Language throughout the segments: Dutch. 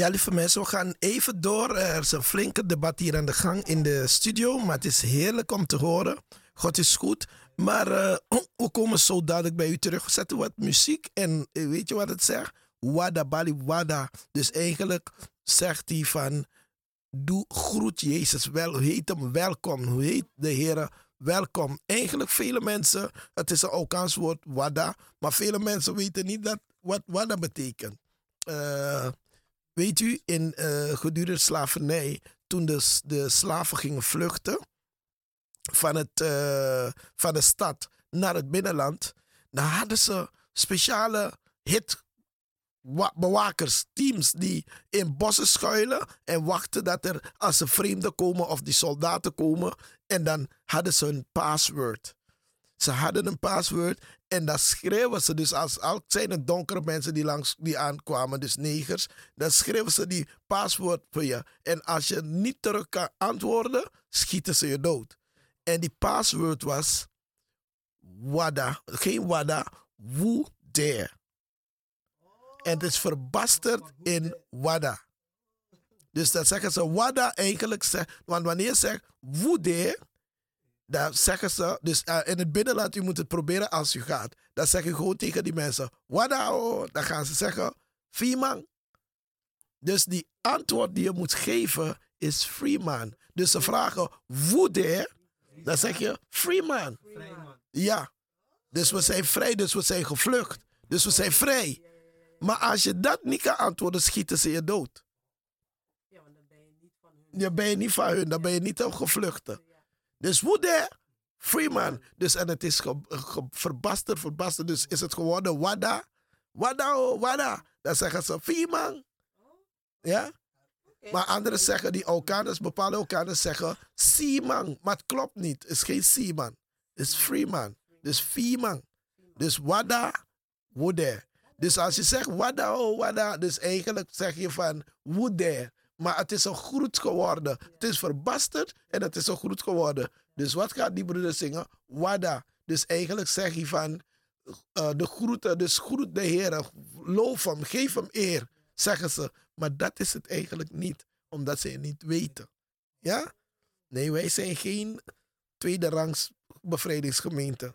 Ja, lieve mensen, we gaan even door. Er is een flinke debat hier aan de gang in de studio, maar het is heerlijk om te horen. God is goed. Maar uh, we komen zo dadelijk bij u terug. We zetten wat muziek en uh, weet je wat het zegt? Wada bali wada. Dus eigenlijk zegt hij van, doe groet Jezus wel, heet hem welkom, hoe heet de Heer welkom. Eigenlijk vele mensen, het is een Okaans woord wada, maar vele mensen weten niet dat, wat wada betekent. Uh, weet u, in uh, gedurende slavernij, toen de, de slaven gingen vluchten van, het, uh, van de stad naar het binnenland, dan hadden ze speciale hit bewakers, teams die in bossen schuilen en wachten dat er als er vreemden komen of die soldaten komen. En dan hadden ze een password. Ze hadden een password en dat schreven ze. Dus als, als zijn het donkere mensen die, langs, die aankwamen, dus negers, dan schreven ze die password voor je. En als je niet terug kan antwoorden, schieten ze je dood. En die password was Wada, geen Wada, Woe Dare. En het is verbasterd in Wada. Dus dat zeggen ze Wada eigenlijk, want wanneer je zegt Woe Dare, dan zeggen ze, dus uh, in het binnenland, u moet het proberen als u gaat. Dan zeg je gewoon tegen die mensen, wada oh, dan gaan ze zeggen, Freeman. Dus die antwoord die je moet geven is Freeman. Dus ze vragen, woede, dan zeg je Freeman. Ja. Dus we zijn vrij, dus we zijn gevlucht. Dus we zijn vrij. Maar als je dat niet kan antwoorden, schieten ze je dood. Ja, want dan ben je niet van hun. Dan ben je niet van hun, dan ben je niet een gevluchte. Dus woede, Freeman. Dus en het is ge, ge, verbasterd, verbasterd. Dus is het geworden Wada. Wada, oh, Wada. Dan zeggen ze Freeman. Ja? Maar anderen zeggen, die Okaners, bepaalde Okaners zeggen Seaman. Maar het klopt niet. Het is geen Seaman. Het is Freeman. Dus Freeman. Dus Wada, Woede. Dus als je zegt Wada, oh Wada, dus eigenlijk zeg je van Woede. Maar het is een groet geworden. Het is verbasterd en het is een groet geworden. Dus wat gaat die broeder zingen? Wada. Dus eigenlijk zeg je van uh, de groeten, dus groet de Heer, loof hem, geef hem eer, zeggen ze. Maar dat is het eigenlijk niet, omdat ze het niet weten. Ja? Nee, wij zijn geen tweede rangs bevrijdingsgemeente.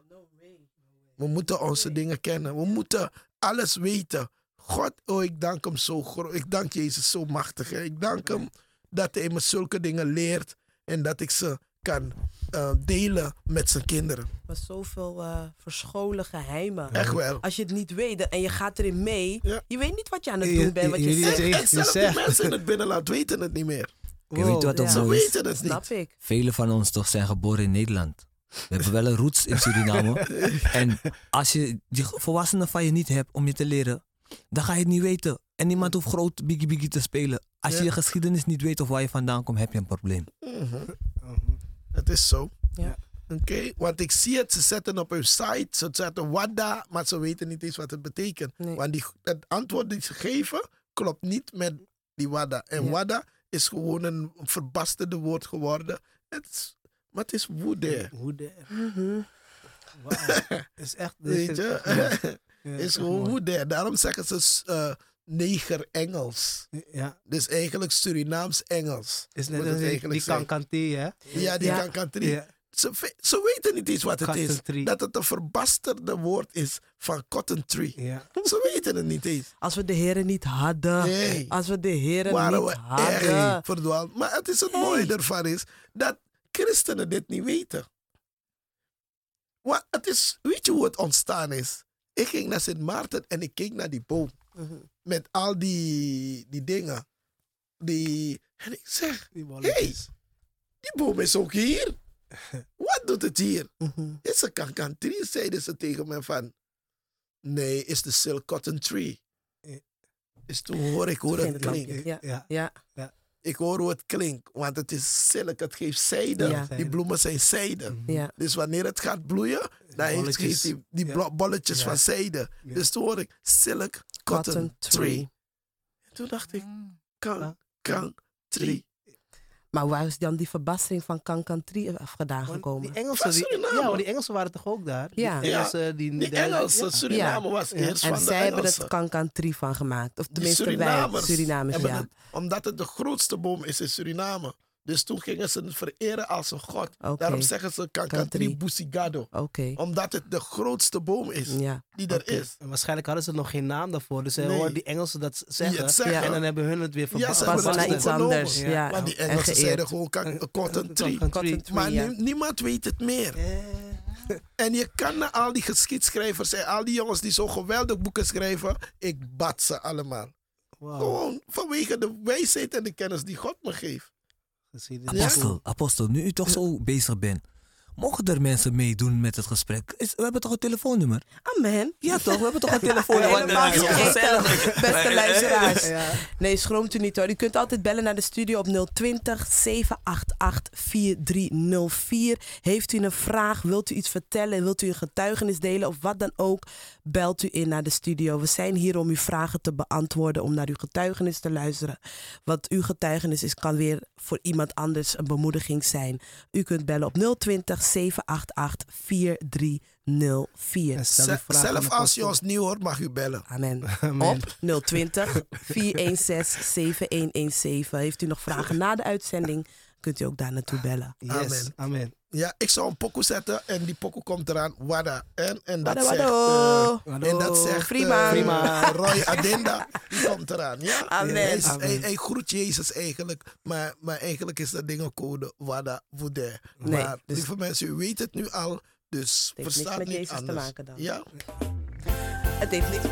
We moeten onze dingen kennen. We moeten alles weten. God, oh, ik dank hem zo groot. Ik dank Jezus zo machtig. Hè. Ik dank hem dat hij me zulke dingen leert en dat ik ze kan uh, delen met zijn kinderen. Maar zoveel uh, verscholen geheimen. Echt wel. Als je het niet weet en je gaat erin mee, ja. je weet niet wat je aan het doen bent. Wat je, je, je zegt. En zelfs die mensen in het binnenland weten het niet meer. Wow, je weet wat ja. Ze weten het niet. Snap ik. Velen van ons toch zijn geboren in Nederland. We hebben wel een roots in Suriname. en als je die volwassenen van je niet hebt om je te leren, dan ga je het niet weten. En niemand hoeft groot biggie biggie te spelen. Als ja. je je geschiedenis niet weet of waar je vandaan komt, heb je een probleem. Mm -hmm. Het is zo. Ja. Oké, okay. want ik zie het, ze zetten op hun site, ze zetten Wada, maar ze weten niet eens wat het betekent. Nee. Want die, het antwoord dat ze geven klopt niet met die Wada. En ja. Wada is gewoon een verbasterde woord geworden. Het is, het is woede. Woede. Mm -hmm. Wow. is echt. Weet je? Ja, is gewoon woede. Daarom zeggen ze uh, neger Engels. Ja. Dus eigenlijk Surinaams Engels. Is net als die, die kankantee, hè? Ja, die Ja. kankantee. Ja. Ze, ze weten niet eens wat het is. Dat het een verbasterde woord is van cotton tree. Ja. Ze weten het niet eens. Als we de heren niet hadden. Nee. Als we de heren Waren niet we hadden. erg verdwaald. Maar het is het Hey. mooie ervan is dat christenen dit niet weten. Wat, het is, weet je hoe het ontstaan is? Ik ging naar Sint Maarten en ik keek naar die boom. Mhm. Met al die, die dingen. Die, en ik zeg, Die hey, die boom is ook hier. Wat doet het hier? Mhm. Is een kankantrie, zeiden ze tegen me van. Nee, is de silk cotton tree. Dus toen hoor ik hoe het klinkt. Ja. Ja. Ja. Ik hoor hoe het klinkt, want het is silk, het geeft zijde. Ja. Die bloemen zijn zijde. Ja. Dus wanneer het gaat bloeien, dan heeft, geeft die, die Ja. bolletjes Ja. van zijde. Ja. Dus toen hoor ik silk cotton, Cotton tree. tree. En toen dacht ik, Ah. kan, kan, tree. Maar waar is dan die verbastering van Kankantri vandaan Want gekomen? Die Engelsen, die, ja, want die Engelsen waren toch ook daar? Ja. Die Engelsen, die, Die de- Engelsen, ja. Suriname was Ja. eerst En van de zij hebben het Kankantri van gemaakt. Of tenminste wij, Surinamers ja. het- omdat het de grootste boom is in Suriname. Dus toen gingen ze het vereren als een god. Daarom zeggen ze Kankantri. Busigado. Omdat het de grootste boom is ja. die er is. En waarschijnlijk hadden ze nog geen naam daarvoor. Dus ze Nee. hoorden die Engelsen dat zeggen. het zeggen. En dan hebben hun het weer Ja, verbaasd. ze hebben Passen het naar iets anders. Ja. Ja. Want die en Engelsen zeiden gewoon cotton tree. Maar ja. niemand weet het meer. En je kan naar al die geschiedschrijvers en al die jongens die zo geweldig boeken schrijven, ik bad ze allemaal. Gewoon vanwege de wijsheid en de kennis die God me geeft. Geschiedenis. Apostel, apostel, nu u toch zo bezig bent. Mogen er mensen meedoen met het gesprek? Is- we hebben toch een telefoonnummer? Amen. Ja toch, we hebben toch een telefoonnummer? Ja, gezellig. beste luisteraars. Ja. Nee, schroomt u niet hoor. U kunt altijd bellen naar de studio op 020 788 4304. Heeft u een vraag, wilt u iets vertellen, wilt u een getuigenis delen of wat dan ook, belt u in naar de studio. We zijn hier om uw vragen te beantwoorden, om naar uw getuigenis te luisteren. Wat uw getuigenis is, kan weer voor iemand anders een bemoediging zijn. U kunt bellen op 020 788 4304. En stel uw Ze- vraag aan Zelf als je ons niet hoort, mag u bellen. Amen. Amen. Op 020 416 7117. Heeft u nog vragen na de uitzending, kunt u ook daar naartoe bellen. Yes. Amen. Amen. Ja, ik zou een pokoe zetten en die pokoe komt eraan. Wada. En, en dat Wada, zegt... wado. eh, en dat zegt Prima. Prima. Roy Adenda. Die komt eraan. Ja? Amen. Hij, is- Amen. hij, hij groet Jezus eigenlijk. Maar, maar eigenlijk is dat dingencode Wada Woede. Nee, maar dus- lieve mensen, u weet het nu al. Dus heeft niks verstaat met niet Jezus te maken dan. Ja? Het heeft niks.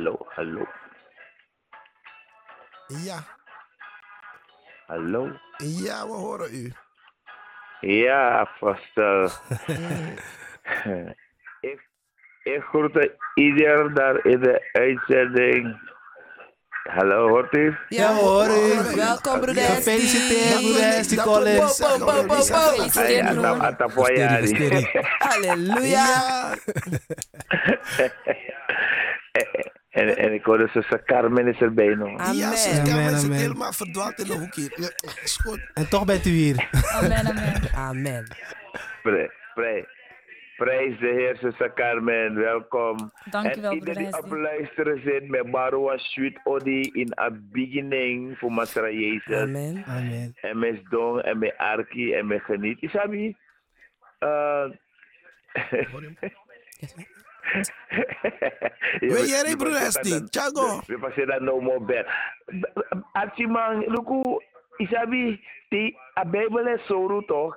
Hallo, hallo, Ja. hallo. Ja, we horen u. Ja, apostel. ik, ik groet ieder daar in de uitzending. Hallo, hoort u? Ja, we horen u. Welkom, broeder Gefeliciteerd, broeder Esti Collins. wil ik Po, en, en ik hoorde zuster Carmen is erbij nog. Amen. Ja, zus Amen, Carmen zit amen. helemaal verdwaald in de hoek hier. Ja, is goed. En toch bent u hier. Amen, amen. Amen. Pre, pre, prijs de Heer, zuster Carmen. Welkom. Dankjewel, en iedereen die op luisteren zit met Barua Sweet Odi in a beginning voor Masra Jezus. Amen. Amen. En met Dong en met Arki en met Geniet. Isabi? Uh, Er, broeder Esti? Thiago. We passen dat no more bed. Archie man, luku, isabi, die a Bijbel is zo toch?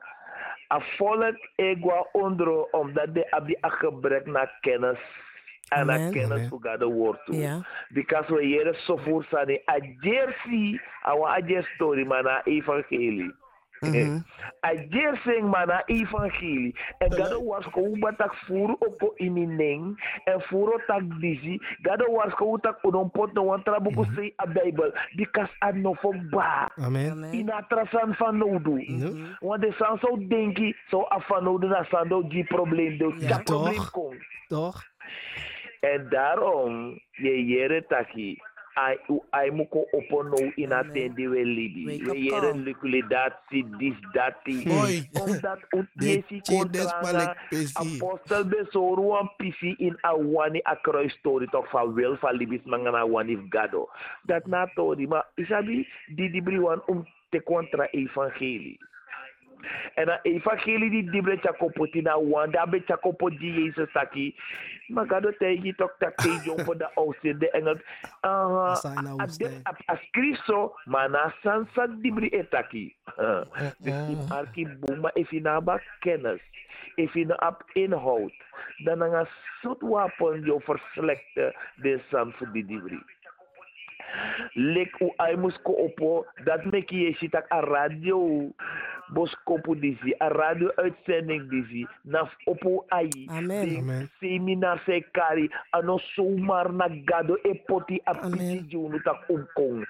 A volk egwa ondro omdat de abi a gebrek naar kennis. En naar Amen. kennis voor God de woord toe. Because we hier zo voor staan. A jersey, a jersey story, maar na evangelie. Mhm. A jersey maar na evangelie. En gado was ko batak furu oko imining. En furu tak disi. Gado was ko tak unon pot no wan trabuko say a Bible. Because a no for ba. Amen. In atrasan van nodu. Want de san zo denki. Zo af van nodu na san do die probleem. Do Ja, dat probleem toch? komt. Toch? En daarom, je jere taki, ai ai muko opono in attendi we libi. We call. liquidatie, dis dati. Hoi. Omdat u De desi kontranga, apostel besoru wan pisi in awani a kruis story toch van wil van libis mangana wani gado. Dat na tori, maar isabi di dibri wan um te contra evangelie. En dan evangelie die dibre chakopoti na wan, daar be chakopo di Jezus taki. Maar gado tegi tok tak te jompo da ose de engel. Ah, Sa ina a- uste. a- a skriso, maar na sansa dibri etaki. Dus in arki buma if je naba kennis, if je op inhoud, dan een soort wapen je verslechte de sam voor die dibri. Lek u ai mus ko opo, dat mek je a radio. Bos kopu disi, a radio uitzending disi, na opo ai. Amen. Seminar se kari, ano zomaar na gado e poti a Amen. pisi junu tak umkong.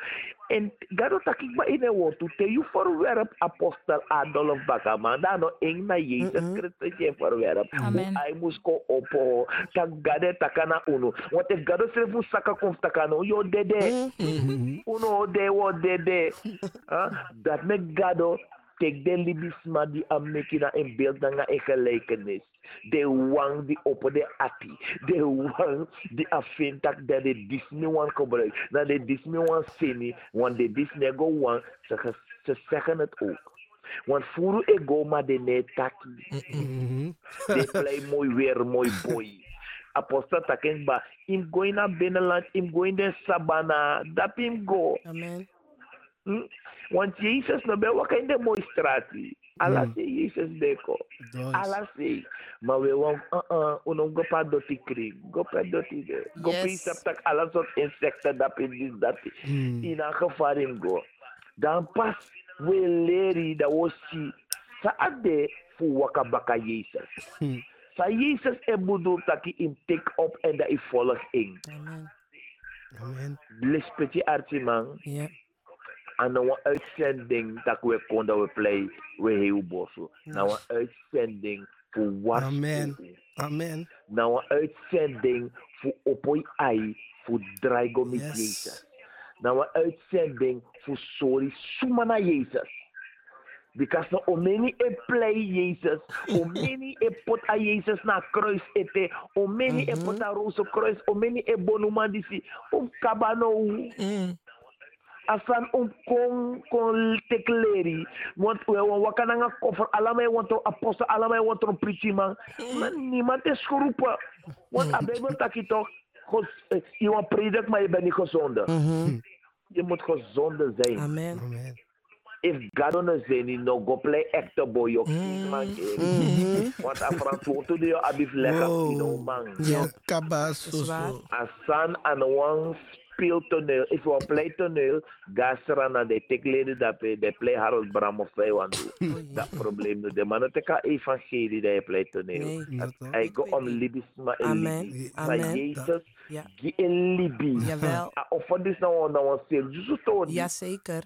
En gado tak ik ba ine wotu, te you verwerp apostel Adolf Bakaman, da no ing na Jezus Christus je verwerp. Amen. Ai mus ko opo, tak gade takana uno. Want if gado se fu saka konf takano, yo dede. Mm-hmm. Uno de wo dede. Huh? Dat me gado oh, tek de libisma die am mekina in beeld nga in gelijkenis. De wang die op de ati. De wang die afintak dat de Disney wan gebruikt. Dat de Disney wan sini. Want de Disney go wan. Ze, ze zeggen het ook. Want furu ego ma de ne taki. Mhm. De play mooi weer, mooi boy. Apostel ba. Im go in a binnenland. Im go in de sabana. Dat im go. Amen. Hm? Want Jezus no be waka in de mooie straat. Alla Mm. Jezus deko. Alla. Maar we want uh uh uno go pa doti kring. Go pa doti de. Go Yes. isap tak alla soort insecten dat in dit dat. Mm. In een gevaar in go. Dan pas we leri dat we si sa ade fu waka baka Jezus. Hmm. Sa Jezus e bedoel dat hij in take up en dat hij volg in. Amen. Amen. Lispetje artiman. Ja. Aan een uitzending dat we konden we play we heel bossen. Nou een uitzending voor wat? Amen. Amen. Nou een uitzending voor opoi ai voor draigo met Yes. Jezus. Nou een uitzending voor sorry suma na Jezus. Because no omeni e play Jezus, omeni e pot a Jezus na kruis ete, omeni e pot a roze kruis, omeni e bonuma disi, um kabano Mm. Asan um kon kon tekleri want we wan waka na nga koffer alamay want to apostle alamay want to preaching man man niemand is geroepen want a bijbel taki toch gos eh, je wan predik maar je bent niet gezonde Mhm. je moet gezonde zijn. Amen. Amen. if God on the zeni no go play actor boy yo man want a verantwoord to de abif lekker Wow. pino man. Yo kabas so. asan aan een speeltoneel. If you play toneel, gasra na de tekleden dat de play Harold Bram of wij want Dat probleem nu. De mannen te ka evangelie dat je play toneel. Nee. Dat ook. Hij go om libisma en Amen. libi. Amen. Maar Jezus, die in libi. Jawel. Of wat is nou een serieus toon? Jazeker.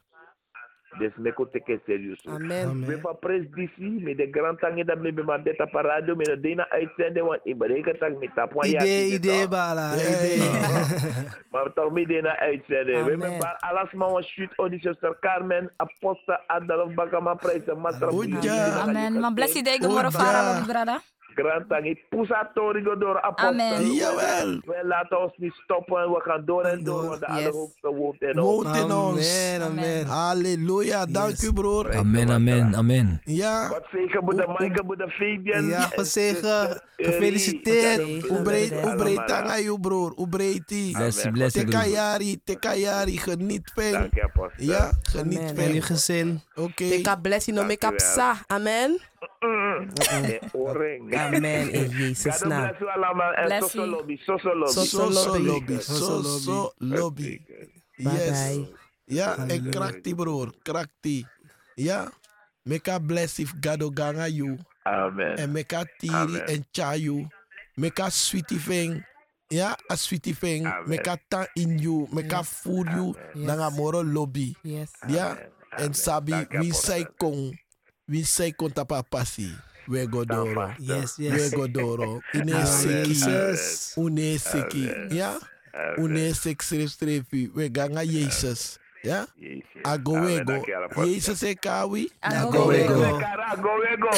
Dus me ko teke serieus. Amen. Amen. We van pres DC, met de grand tangi dat me dit op radio, met de dina uitzenden, want ik tang met tap Idee, idee, bala. Maar toch midden naar uitzenden. We maar alles maar een shoot zuster Carmen, Apostel Adolf Bakama prijzen. Matra Goeie. Amen. Man bless you day, fara, brada. Grand tangi. Pusa tori door apostel. Amen. Jawel. We laten ons niet stoppen en we gaan door en door, want de Yes. Allerhoogste woont in ons. Woont in ons. Amen, amen. Halleluja. Dank u, broer. Amen, amen, amen. Ja. Wat zegen, moeder Maaike, moeder Fabian. Ja, en gezegend. zuster Eri. Gefeliciteerd. Allemaal. tanga je, broer? Die? Blessie, blessie, broer. Tekayari, tekayari, geniet peng. Dank je, apostel. Ja, geniet Amen. En uw gezin. Oké. Teka blessie no make up sa. Amen. Mm. Eh. Amen. In Jezus God naam. bless u allemaal. En Bless Soso you. lobby, Soso lobby. Soso So, so lobby. lobby. So, so lobby. Yes. bye. Ja, en krak die, broer. Krak die. Ja. Meka bless if gado ganga you. Amen. En meka tiri en chayu. Meka sweetie thing. Ja, a sweetie thing. Amen. Meka ta in you. Meka food you. Nanga moro lobby. Yes. Ja. Amen. En sabi, apostel. say kong. Wie say kon tapa passi. We go doro. Yes, We yes. go doro. Ine Amen. seki. Jezus. Une seki. Ja. Une sek strip strepi. We ganga Jezus. Ja. Jezus. Ago Amen. wego. Dank je, apostel. Jezus e kawi. Ago wego. Cara, Go, wego.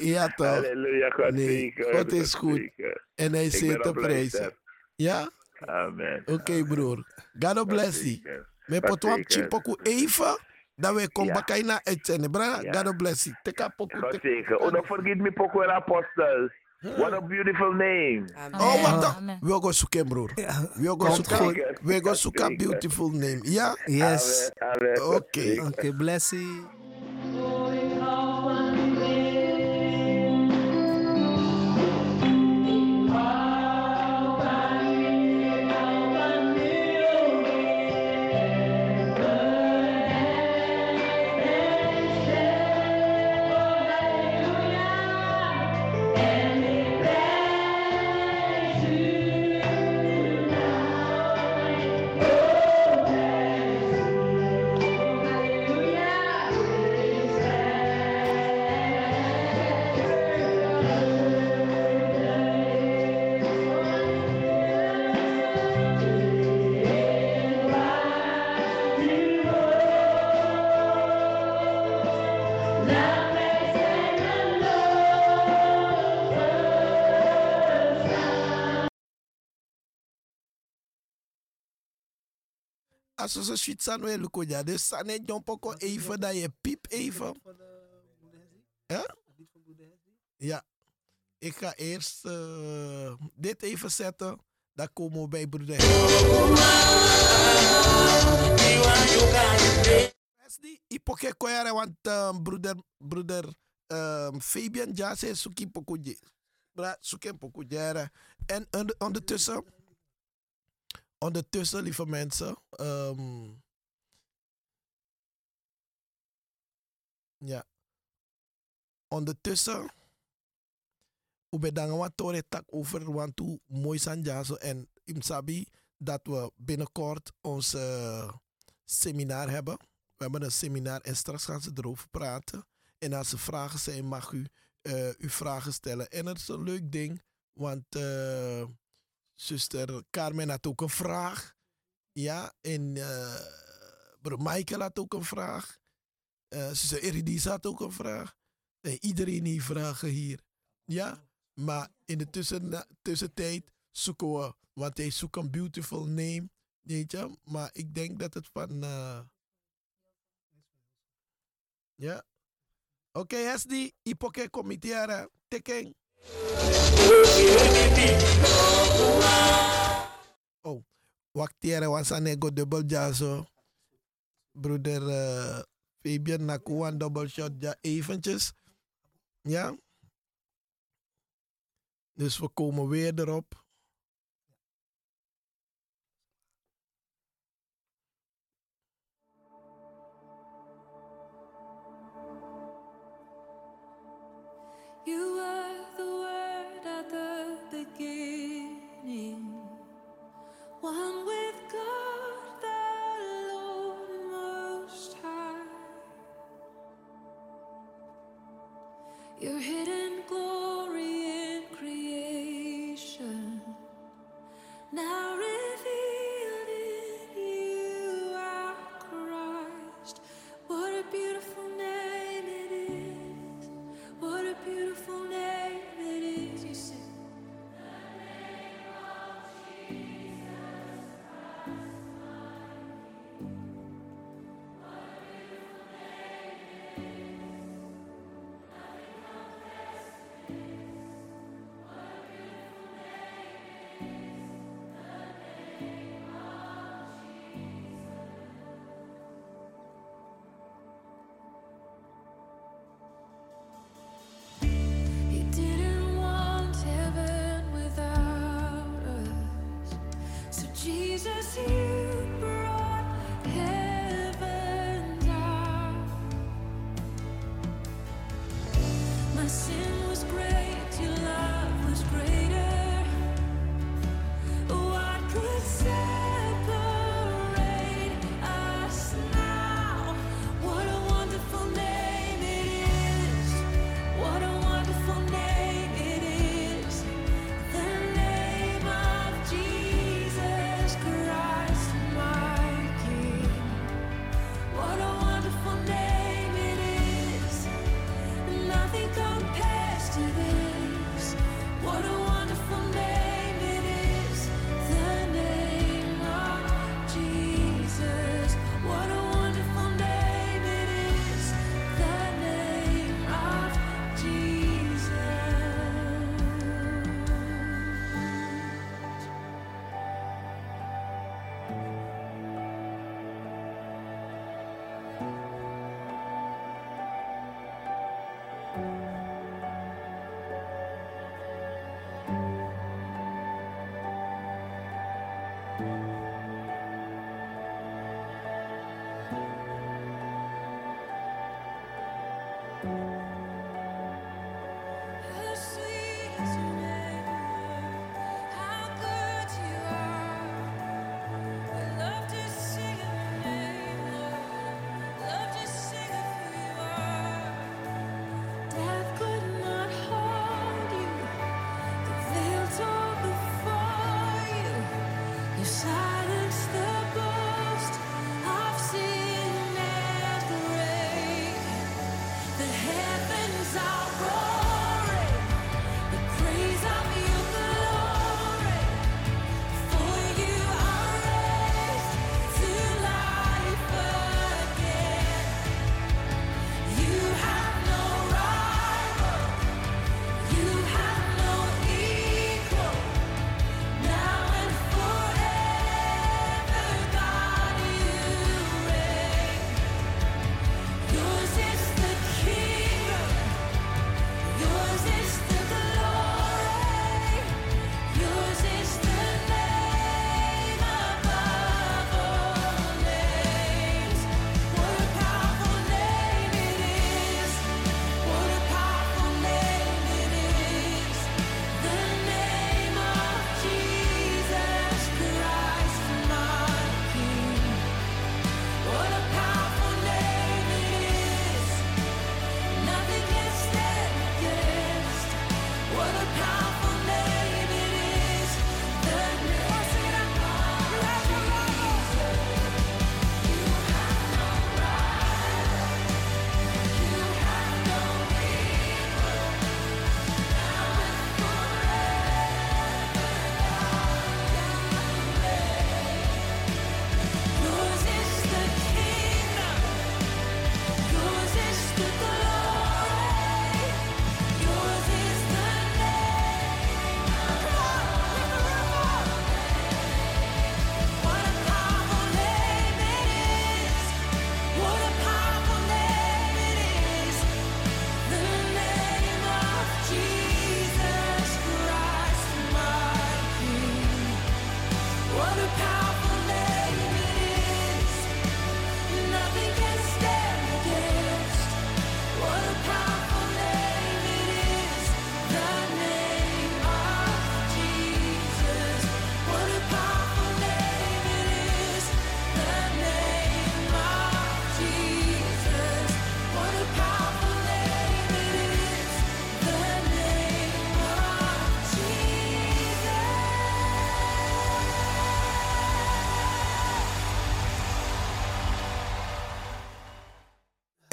Ja toch. Halleluja, God Nee, zegen, God is goed. zegen. En hij Ik zit ben te op prijzen. luister. Ja. Amen. Oké broer. God bless you. Zegen. Me God potwam zegen. chipoku even. Dat we kom Ja. bakai na uitzenden. Bra, Ja. God bless you. Teka poku. God teka- zegen. Oh, don't forget me, Poco and Apostle. What a beautiful name. Oh, wat dan? We gaan zoeken, broer. We gaan Komt zoeken. We gaan zoeken beautiful name. Ja? Yes. Amen. Amen. God Oké. zegen. Oké, Als we zo lukken, dus het een poko even dat je piep even. Ja? Ja. Ik ga eerst eh, dit even zetten. Dan komen we bij broeder. Wesley, ipoke koyare want um, broeder broeder um, Fabian ja zei suki. Bra suki. En onder- ondertussen ondertussen lieve mensen um, ja ondertussen we bedanken wat tore tak over want toe mooi zijn jaso en im sabi dat we binnenkort ons eh, seminar hebben. We hebben een seminar en straks gaan ze erover praten. En als er vragen zijn, mag u eh, uw vragen stellen. En het is een leuk ding, want eh, zuster Carmen had ook een vraag. Ja, en broer Michael had ook een vraag. Eh zuster Eridisa had ook een vraag. En iedereen heeft vragen hier. Ja, maar in de tussen, tussentijd zoeken we, want hij zoekt een beautiful name. Weet je, maar ik denk dat het van. eh, ja. Oké, okay, SD, ipoke committee, teken. Oh, waktiere was aan ego double jazo. Broeder eh, Fabian double shot ja eventjes. Ja. Dus we komen weer erop.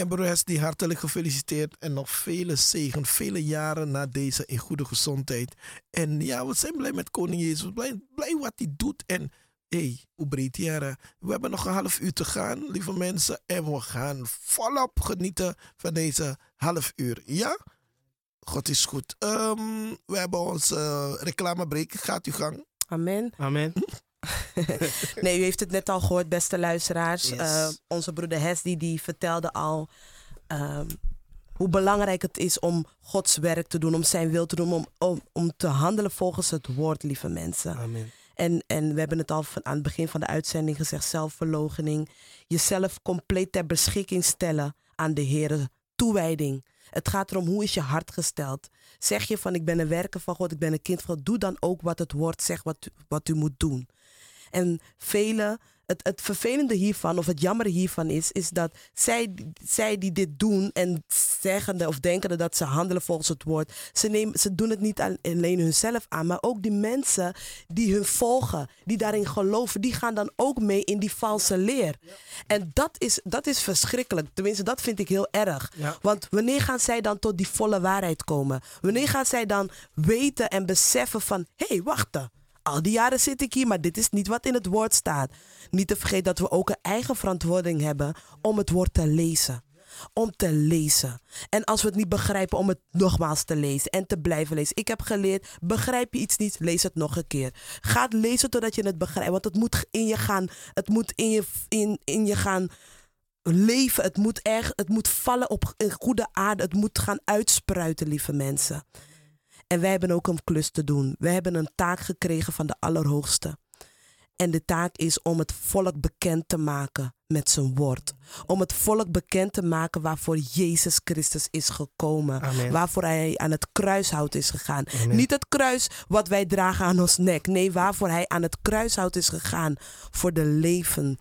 En broer Hesdy, hartelijk gefeliciteerd. En nog vele zegen, vele jaren na deze in goede gezondheid. En ja, we zijn blij met koning Jezus. Blij, blij wat hij doet. En hé, hey, Ubretiere, we hebben nog een half uur te gaan, lieve mensen. En we gaan volop genieten van deze half uur. Ja? God is goed. Ehm, we hebben onze uh, reclamebreak. Gaat uw gang. Amen. Amen. Nee, u heeft het net al gehoord, beste luisteraars. Yes. Eh, onze broeder Hesdy die vertelde al ehm, hoe belangrijk het is om Gods werk te doen, om zijn wil te doen, om, om, om te handelen volgens het woord, lieve mensen. Amen. En, en we hebben het al van, aan het begin van de uitzending gezegd, zelfverloochening. Jezelf compleet ter beschikking stellen aan de Heer. Toewijding. Het gaat erom hoe is je hart gesteld. Zeg je van ik ben een werker van God, ik ben een kind van God. Doe dan ook wat het woord zegt wat, wat u moet doen. En velen, het, het vervelende hiervan, of het jammer hiervan is, is dat zij, zij die dit doen en zeggende of denkende dat ze handelen volgens het woord, ze, nemen, ze doen het niet alleen hunzelf aan, maar ook die mensen die hun volgen, die daarin geloven, die gaan dan ook mee in die valse leer. En dat is, dat is verschrikkelijk. Tenminste, dat vind ik heel erg. Ja. Want wanneer gaan zij dan tot die volle waarheid komen? Wanneer gaan zij dan weten en beseffen van, hé, hey, wacht. Al die jaren zit ik hier, maar dit is niet wat in het woord staat. Niet te vergeten dat we ook een eigen verantwoording hebben om het woord te lezen. Om te lezen. En als we het niet begrijpen, om het nogmaals te lezen en te blijven lezen. Ik heb geleerd, begrijp je iets niet, lees het nog een keer. Ga lezen totdat je het begrijpt. Want het moet in je gaan, het moet in je, in, in je gaan leven. Het moet, erg, het moet vallen op goede aarde. Het moet gaan uitspruiten, lieve mensen. En wij hebben ook een klus te doen. Wij hebben een taak gekregen van de Allerhoogste. En de taak is om het volk bekend te maken met zijn woord. Om het volk bekend te maken waarvoor Jezus Christus is gekomen. Amen. Waarvoor hij aan het kruishout is gegaan. Amen. Niet het kruis wat wij dragen aan ons nek. Nee, waarvoor hij aan het kruishout is gegaan. Voor, de leven,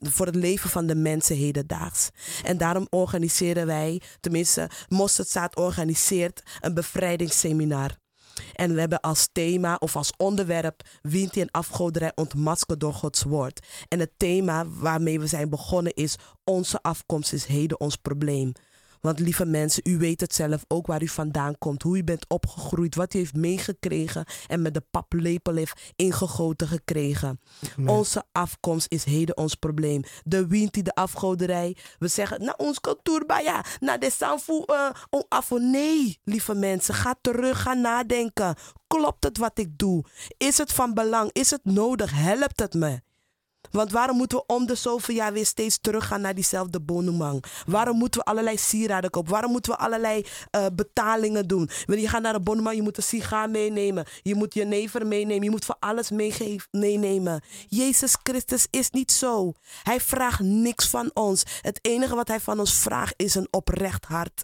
voor het leven van de mensen hedendaags. En daarom organiseren wij, tenminste Mosterdzaad organiseert een bevrijdingsseminar. En we hebben als thema of als onderwerp Wint en afgoderij ontmaskerd door Gods woord. En het thema waarmee we zijn begonnen is Onze afkomst is heden ons probleem. Want lieve mensen, u weet het zelf ook waar u vandaan komt, hoe u bent opgegroeid, wat u heeft meegekregen en met de paplepel heeft ingegoten gekregen. Onze afkomst is heden ons probleem. De winti, de afgoderij. We zeggen, nou ons cultuur, ja, na de sanfu, uh, on afo. Nee, lieve mensen, ga terug, ga nadenken. Klopt het wat ik doe? Is het van belang? Is het nodig? Helpt het me? Want waarom moeten we om de zoveel jaar weer steeds teruggaan naar diezelfde bonumang? Waarom moeten we allerlei sieraden kopen? Waarom moeten we allerlei eh, betalingen doen? Wanneer je gaat naar een bonumang, je moet een sigaar meenemen. Je moet je never meenemen. Je moet voor alles meenemen. Jezus Christus is niet zo. Hij vraagt niks van ons. Het enige wat hij van ons vraagt is een oprecht hart.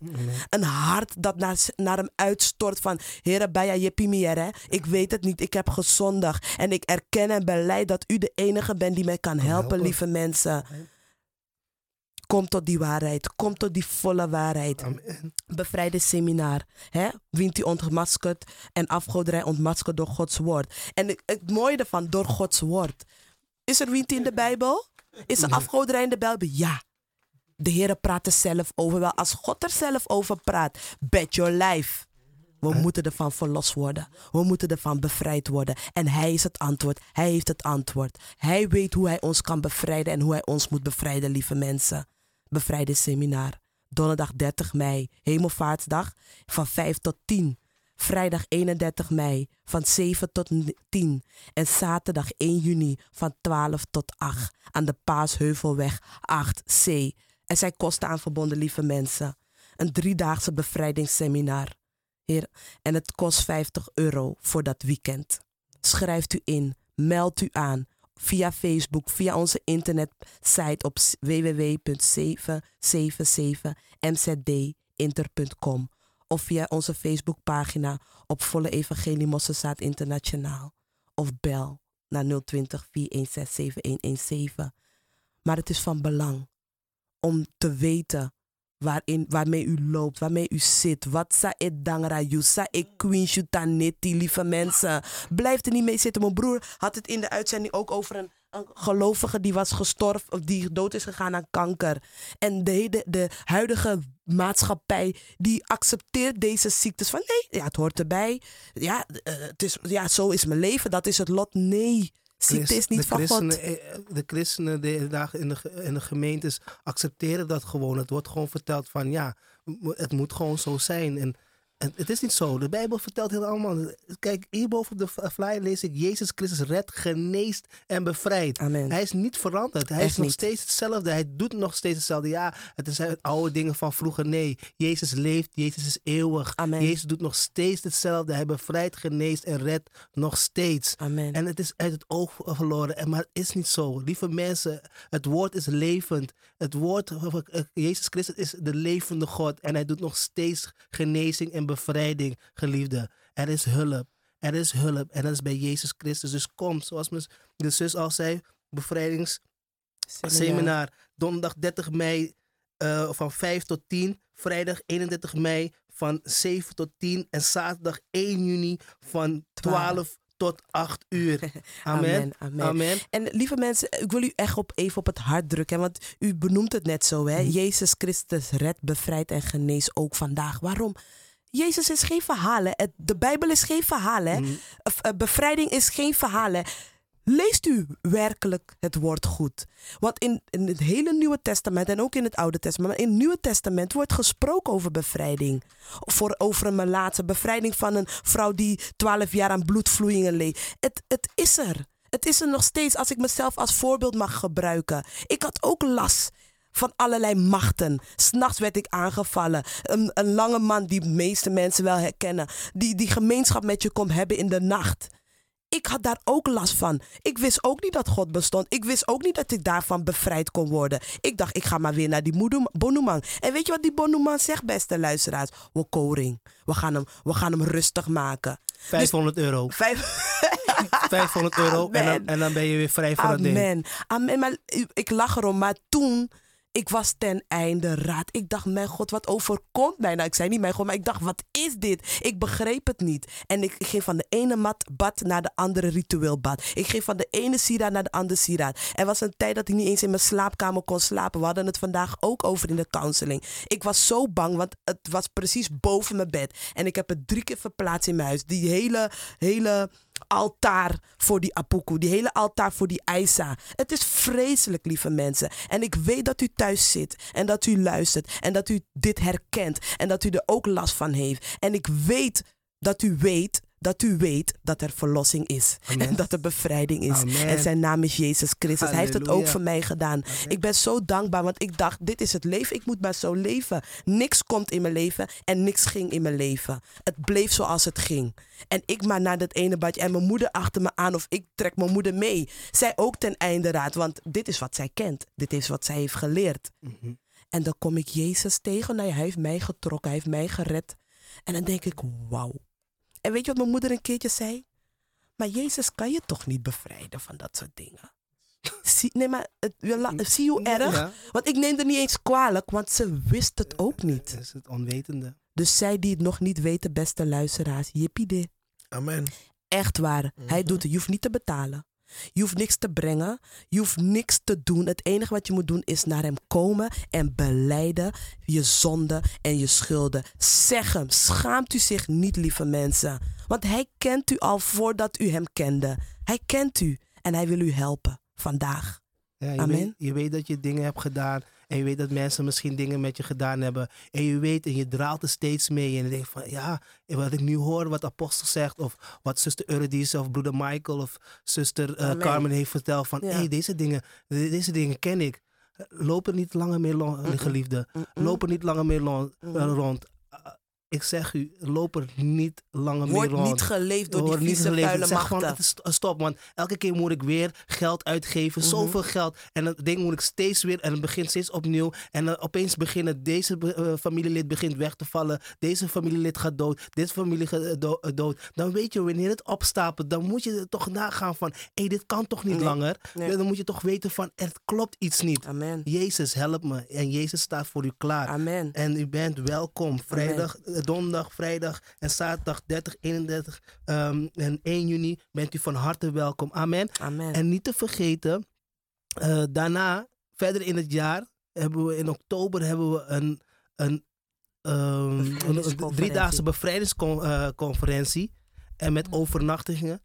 Een hart dat naar, naar hem uitstort van... Heere, bij je pimiere. Ik weet het niet. Ik heb gezondigd. En ik erken en beleid dat u de enige bent die mij kan helpen, helpen. lieve mensen. Kom tot die waarheid. Kom tot die volle waarheid. Amen. Bevrijdingsseminar. Hè? Wint u ontmaskerd en afgoderij ontmaskerd door Gods woord. En het, het mooie ervan, door Gods woord. Is er wint in de Bijbel? Is er afgoderij in de Bijbel? Ja. De Heer praat er zelf over. Wel, als God er zelf over praat, bet your life. We moeten ervan verlost worden. We moeten ervan bevrijd worden. En Hij is het antwoord. Hij heeft het antwoord. Hij weet hoe Hij ons kan bevrijden en hoe Hij ons moet bevrijden, lieve mensen. Bevrijdingsseminar. Donderdag 30 mei, Hemelvaartsdag van 5 tot 10. Vrijdag 31 mei van 7 tot 10. En zaterdag 1 juni van 12 tot 8 aan de Paasheuvelweg 8C. Er zijn kosten aan verbonden, lieve mensen. Een driedaagse bevrijdingsseminar. En het kost 50 euro voor dat weekend. Schrijft u in, meld u aan via Facebook, via onze internetsite op www.777mzdinter.com of via onze Facebookpagina op Volle Evangelie Mosselzaad Internationaal of bel naar 020 416 7117. Maar het is van belang om te weten waarin, waarmee u loopt, waarmee u zit. Wat sa it dangra you, sa ik queen tanetti, lieve mensen. Blijf er niet mee zitten. Mijn broer had het in de uitzending ook over een, gelovige die was gestorven, of die dood is gegaan aan kanker. En de, de, de huidige maatschappij, die accepteert deze ziektes van nee, ja, het hoort erbij. Ja, eh, het is, ja, zo is mijn leven, dat is het lot. Nee, ziekte is niet de van God. eh, De christenen de, dagen in, de, in de gemeentes accepteren dat gewoon. Het wordt gewoon verteld van ja, het moet gewoon zo zijn. En het, het is niet zo. De Bijbel vertelt heel allemaal. Kijk, hierboven op de f- flyer lees ik Jezus Christus redt, geneest en bevrijdt. Amen. Hij is niet veranderd. Hij Echt is nog niet. steeds hetzelfde. Hij doet nog steeds hetzelfde. Ja, het zijn oude dingen van vroeger. Nee, Jezus leeft. Jezus is eeuwig. Amen. Jezus doet nog steeds hetzelfde. Hij bevrijdt, geneest en redt nog steeds. Amen. En het is uit het oog verloren. En, maar het is niet zo. Lieve mensen, het woord is levend. Het woord, eh, Jezus Christus is de levende God. En hij doet nog steeds genezing en bevrijding, geliefde. Er is hulp. Er is hulp. En dat is bij Jezus Christus. Dus kom, zoals mijn- de zus al zei, bevrijdingsseminar. Donderdag 30 mei eh, van 5 tot 10. Vrijdag 31 mei van 7 tot 10. En zaterdag 1 juni van 12 tot 8 uur. Amen. Amen, amen. Amen. En lieve mensen, ik wil u echt op, even op het hart drukken. Want u benoemt het net zo. Hè? Jezus Christus redt, bevrijdt en geneest ook vandaag. Waarom? Jezus is geen? Het- De Bijbel is geen verhaal. Hè? Of, eh, Bevrijding is geen verhaal. Hè? Leest u werkelijk het woord goed? Want in, in het hele Nieuwe Testament en ook in het Oude Testament, maar in het Nieuwe Testament wordt gesproken over bevrijding. Voor, over een melaatse bevrijding van een vrouw die 12 jaar aan bloedvloeien leed. Het, het is er. Het is er nog steeds als ik mezelf als voorbeeld mag gebruiken. Ik had ook last van allerlei machten. S'nachts werd ik aangevallen. Een, een lange man die de meeste mensen wel herkennen. Die die gemeenschap met je komt hebben in de nacht. Ik had daar ook last van. Ik wist ook niet dat God bestond. Ik wist ook niet dat ik daarvan bevrijd kon worden. Ik dacht, ik ga maar weer naar die Bonuman. En weet je wat die Bonuman zegt, beste luisteraars? We koring. We gaan hem, we gaan hem rustig maken. 500 euro. Vijf... 500 euro en dan, Amen. en dan ben je weer vrij van dat ding. Amen. Amen. Maar ik lach erom. Maar toen, ik was ten einde raad. Ik dacht, mijn God, wat overkomt mij? Nou, ik zei niet mijn God, maar ik dacht, wat is dit? Ik begreep het niet. En ik ging van de ene mat, bad naar de andere ritueel bad. Ik ging van de ene sieraad naar de andere sieraad. Er was een tijd dat ik niet eens in mijn slaapkamer kon slapen. We hadden het vandaag ook over in de counseling. Ik was zo bang, want het was precies boven mijn bed. En ik heb het drie keer verplaatst in mijn huis. Die hele, hele altaar voor die apuku. Die hele altaar voor die Aisa. Het is vreselijk, lieve mensen. En ik weet dat u thuis zit. En dat u luistert. En dat u dit herkent. En dat u er ook last van heeft. En ik weet dat u weet dat u weet dat er verlossing is. En dat er bevrijding is. Amen. En zijn naam is Jezus Christus. Hij heeft het ook voor mij gedaan. Ik ben zo dankbaar, want ik dacht, dit is het leven. Ik moet maar zo leven. Niks komt in mijn leven en niks ging in mijn leven. Het bleef zoals het ging. En ik maar naar dat ene badje. En mijn moeder achter me aan of ik trek mijn moeder mee. Zij ook ten einde raad, want dit is wat zij kent. Dit is wat zij heeft geleerd. En dan kom ik Jezus tegen. Nou ja, hij heeft mij getrokken, hij heeft mij gered. En dan denk ik, wauw. En weet je wat mijn moeder een keertje zei? Maar Jezus kan je toch niet bevrijden van dat soort dingen? Zie, nee, maar het, je la- zie je hoe erg? Ja. Want ik neem er niet eens kwalijk, want ze wist het ook niet. Dat is het onwetende. Dus zij die het nog niet weten, beste luisteraars, jippie de. Amen. Echt waar. Hij doet het. Je hoeft niet te betalen. Je hoeft niks te brengen. Je hoeft niks te doen. Het enige wat je moet doen is naar hem komen en beleiden je zonde en je schulden. Zeg hem. Schaamt u zich niet, lieve mensen. Want hij kent u al voordat u hem kende. Hij kent u en hij wil u helpen vandaag. Ja, je, Amen. weet, je weet dat je dingen hebt gedaan. En je weet dat mensen misschien dingen met je gedaan hebben. En je weet en je draalt er steeds mee. En je denkt van ja, wat ik nu hoor, wat apostel zegt. Of wat zuster Eurydice of broeder Michael of zuster eh. Carmen heeft verteld. Van Ja. hey, deze, dingen, de- deze dingen ken ik. Loop er niet langer mee lo- geliefde. Loop er niet langer mee rond. Ik zeg u, loop er niet langer mee Wordt rond. niet geleefd door die Wordt niet vieze, geleefd. zeg gewoon, het stop, want elke keer moet ik weer geld uitgeven. Mhm. Zoveel geld. En dat ding moet ik steeds weer, en het begint steeds opnieuw. En dan opeens beginnen, deze eh, familielid begint weg te vallen. Deze familielid gaat dood. Dit familie gaat eh, do- eh, dood. Dan weet je, wanneer het opstapelt, dan moet je er toch nagaan van, hé, hey, dit kan toch niet Nee. langer? Nee. Dan moet je toch weten van, er klopt iets niet. Amen. Jezus, help me. En Jezus staat voor u klaar. Amen. En u bent welkom. Vrijdag, eh, donderdag, vrijdag en zaterdag 30, 31 ehm, en 1 juni bent u van harte welkom. Amen. Amen. En niet te vergeten, Eh, daarna, verder in het jaar, hebben we in oktober hebben we een, een, ehm, een, driedaagse bevrijdingsconferentie. En met overnachtingen.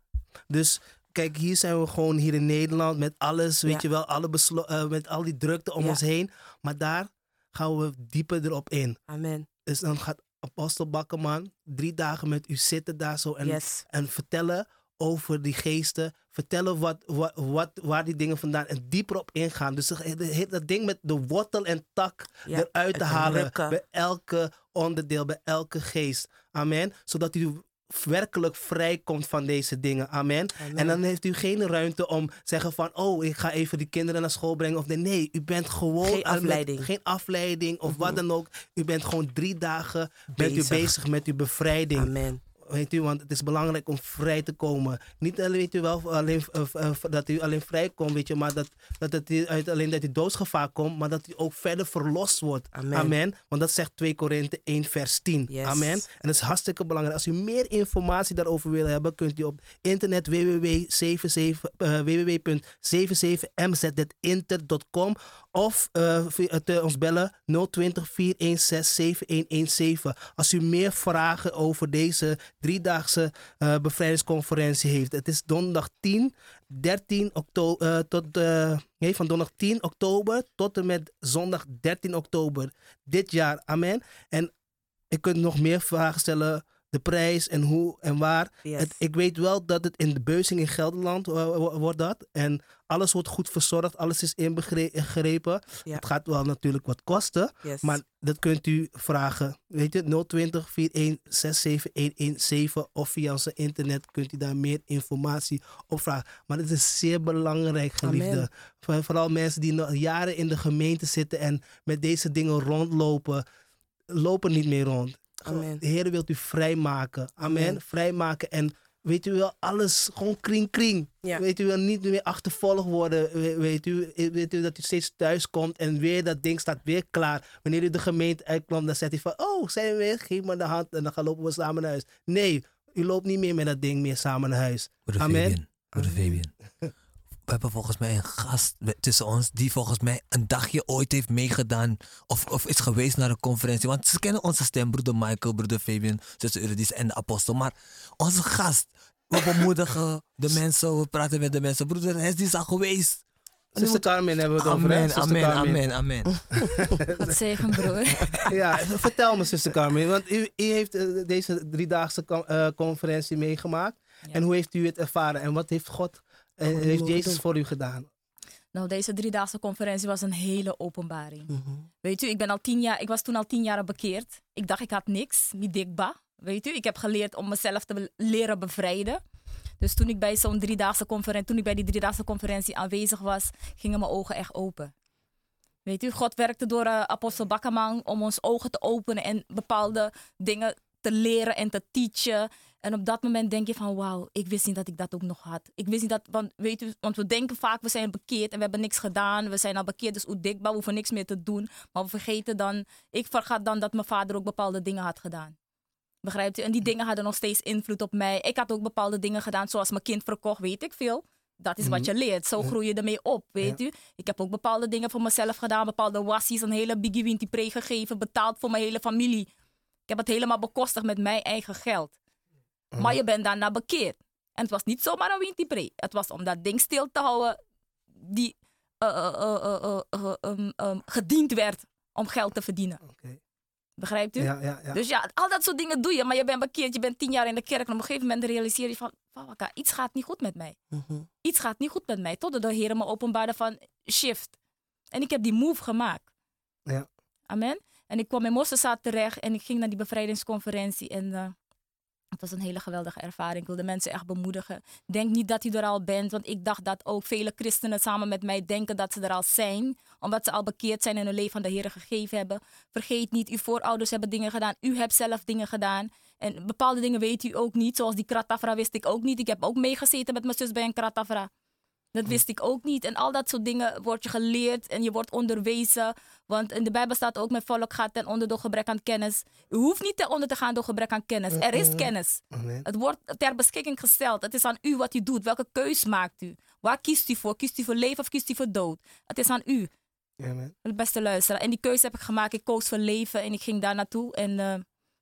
Dus kijk, hier zijn we gewoon hier in Nederland met alles, weet Ja. je wel, alle eh, met al die drukte om Ja. ons heen. Maar daar gaan we dieper erop in. Amen. Dus dan gaat Apostel Bakkerman drie dagen met u zitten daar zo en, Yes. en vertellen over die geesten. Vertellen wat, wat, wat, waar die dingen vandaan en dieper op ingaan. Dus dat, ding met de wortel en tak Ja, eruit te halen. rukken. Bij elke onderdeel, bij elke geest. Amen. Zodat u werkelijk vrij komt van deze dingen. Amen. Amen. En dan heeft u geen ruimte om zeggen van... oh, ik ga even die kinderen naar school brengen. Of nee, nee u bent gewoon... Geen met- afleiding. Geen afleiding of wat dan ook. U bent gewoon drie dagen bent u bezig met uw bevrijding. Amen. Weet u, want het is belangrijk om vrij te komen. Niet alleen, weet u wel, alleen, eh, eh, dat u alleen vrij komt, weet je, maar dat, dat het uit alleen dat u doodsgevaar komt, maar dat u ook verder verlost wordt. Amen. Want dat zegt 2 Korinthe 1 vers 10. Yes. Amen. En dat is hartstikke belangrijk. Als u meer informatie daarover wil hebben, kunt u op internet www.77, eh, www.77mzdinter.com of eh, via- te ons bellen 020 416 7117. Als u meer vragen over deze driedaagse eh, bevrijdingsconferentie heeft. Het is donderdag 10, 13 oktober, tot, eh, nee, van donderdag 10 oktober tot en met zondag 13 oktober dit jaar. Amen. En ik kunt nog meer vragen stellen. De prijs en hoe en waar. Yes. Het, ik weet wel dat het in de Beuzing in Gelderland wo- wordt dat. En alles wordt goed verzorgd. Alles is inbegrepen. Ja. Het gaat wel natuurlijk wat kosten. Yes. Maar dat kunt u vragen. Weet je, 020 41 117 of via onze internet kunt u daar meer informatie op vragen. Maar het is zeer belangrijk, geliefde. Amen. Vooral mensen die nog jaren in de gemeente zitten en met deze dingen rondlopen, lopen niet meer rond. Amen. De Heer wilt u vrijmaken. Amen. Amen. Vrijmaken en weet u wel, alles gewoon kring kring. Ja. Weet u wel, niet meer achtervolgd worden. We- Weet u, weet u dat u steeds thuis komt en weer dat ding staat weer klaar. Wanneer u de gemeente uitkwam, dan zegt hij van, oh, zijn we weer? Geef me de hand en dan gaan lopen we samen naar huis. Nee, u loopt niet meer met dat ding meer samen naar huis. Broeder Amen. Fabian. Broeder Fabian. We hebben volgens mij een gast tussen ons die volgens mij een dagje ooit heeft meegedaan of, of is geweest naar een conferentie. Want ze kennen onze stem, broeder Michael, broeder Fabian, zuster Eurydice en de apostel. Maar onze gast, we bemoedigen de mensen, we praten met de mensen. Broeder Hes, die is al geweest. Zuster Carmen hebben we het over. Amen, Zuster amen, Carmen. amen, amen. Wat zegen, broer. Ja, vertel me, zuster Carmen. Want u, u heeft eh, deze driedaagse eh, conferentie meegemaakt. Ja. En hoe heeft u het ervaren? En wat heeft God, en heeft Jezus voor u gedaan? Nou, deze driedaagse conferentie was een hele openbaring. Mhm. Weet u, ik, ben al tien jaar, ik was toen al tien jaar bekeerd. Ik dacht, ik had niks, niet dikba. Weet u, ik heb geleerd om mezelf te leren bevrijden. Dus toen ik bij zo'n driedaagse conferentie, toen ik bij die driedaagse conferentie aanwezig was, gingen mijn ogen echt open. Weet u, God werkte door eh, apostel Bakkerman om ons ogen te openen en bepaalde dingen te leren en te teachen. En op dat moment denk je van wauw, ik wist niet dat ik dat ook nog had. Ik wist niet dat, want weet u, want we denken vaak we zijn bekeerd en we hebben niks gedaan. We zijn al bekeerd, dus oedikba, we hoeven niks meer te doen. Maar we vergeten dan, ik vergat dan dat mijn vader ook bepaalde dingen had gedaan. Begrijpt u? En die dingen hadden nog steeds invloed op mij. Ik had ook bepaalde dingen gedaan, zoals mijn kind verkocht, weet ik veel. Dat is wat je leert. Zo groei je ermee op, weet u. Ik heb ook bepaalde dingen voor mezelf gedaan. Bepaalde wassies, een hele Biggie Winty pre gegeven. Betaald voor mijn hele familie. Ik heb het helemaal bekostigd met mijn eigen geld. Maar je bent daarna bekeerd. En het was niet zomaar een Winty pre. Het was om dat ding stil te houden die eh, eh, eh, eh, eh, eh, um, um, gediend werd om geld te verdienen. Oké. Begrijpt u? Ja, ja, ja. Dus ja, al dat soort dingen doe je, maar je bent bekeerd, je bent tien jaar in de kerk en op een gegeven moment realiseer je van, "Wauwaka, iets gaat niet goed met mij. Mhm. Iets gaat niet goed met mij. Totdat de Heer me openbaarde van shift. En ik heb die move gemaakt. Ja. Amen. En ik kwam in Mosselzaad terecht en ik ging naar die bevrijdingsconferentie en het was een hele geweldige ervaring. Ik wilde mensen echt bemoedigen. Denk niet dat u er al bent, want ik dacht dat ook vele christenen samen met mij denken dat ze er al zijn. Omdat ze al bekeerd zijn en hun leven aan de Heer gegeven hebben. Vergeet niet, uw voorouders hebben dingen gedaan. U hebt zelf dingen gedaan. En bepaalde dingen weet u ook niet. Zoals die kratafra wist ik ook niet. Ik heb ook meegezeten met mijn zus bij een kratafra. Dat wist ik ook niet. En al dat soort dingen word je geleerd en je wordt onderwezen. Want in de Bijbel staat ook: Mijn volk gaat ten onder door gebrek aan kennis. U hoeft niet ten onder te gaan door gebrek aan kennis. Er is kennis. Amen. Het wordt ter beschikking gesteld. Het is aan u wat u doet. Welke keus maakt u? Waar kiest u voor? Kiest u voor leven of kiest u voor dood? Het is aan u, Amen. de beste luisteraar. En die keuze heb ik gemaakt. Ik koos voor leven en ik ging daar naartoe. En eh,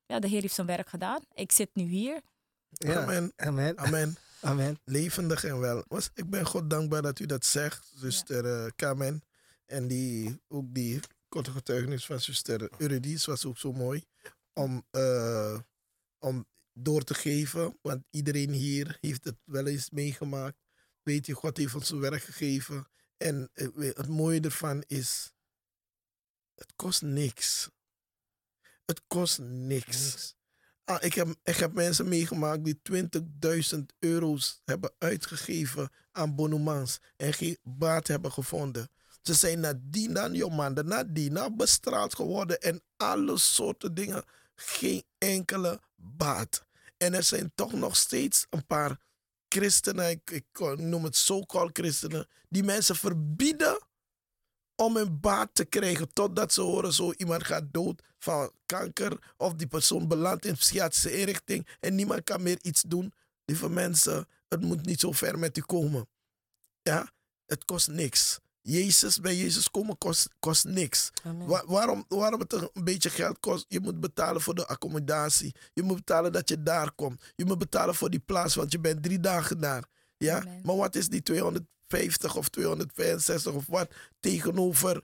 ja, de Heer heeft zijn werk gedaan. Ik zit nu hier. Ja. Amen. Amen. Amen. Amen. Levendig en wel. Ik ben God dankbaar dat u dat zegt, zuster eh, Carmen. En die, ook die korte getuigenis van zuster Eurydice was ook zo mooi. Om, eh, om door te geven, want iedereen hier heeft het wel eens meegemaakt. Weet je, God heeft ons zijn werk gegeven. En eh, het mooie ervan is, het kost niks. Het kost niks. Ah, ik, heb, ik heb mensen meegemaakt die 20.000 euro's hebben uitgegeven aan bonumans en geen baat hebben gevonden. Ze zijn nadien dan jongen, nadien bestraald geworden en alle soorten dingen. Geen enkele baat. En er zijn toch nog steeds een paar christenen, ik, ik noem het so-called christenen, die mensen verbieden om een baat te krijgen totdat ze horen zo iemand gaat dood van kanker of die persoon belandt in psychiatrische inrichting en niemand kan meer iets doen. Lieve mensen, het moet niet zo ver met u komen. Ja, het kost niks. Jezus, bij Jezus komen kost, kost niks. Wa- waarom, waarom het een een beetje geld kost? Je moet betalen voor de accommodatie. Je moet betalen dat je daar komt. Je moet betalen voor die plaats, want je bent drie dagen daar. Ja? Amen. Maar wat is die 250 of 265 of wat tegenover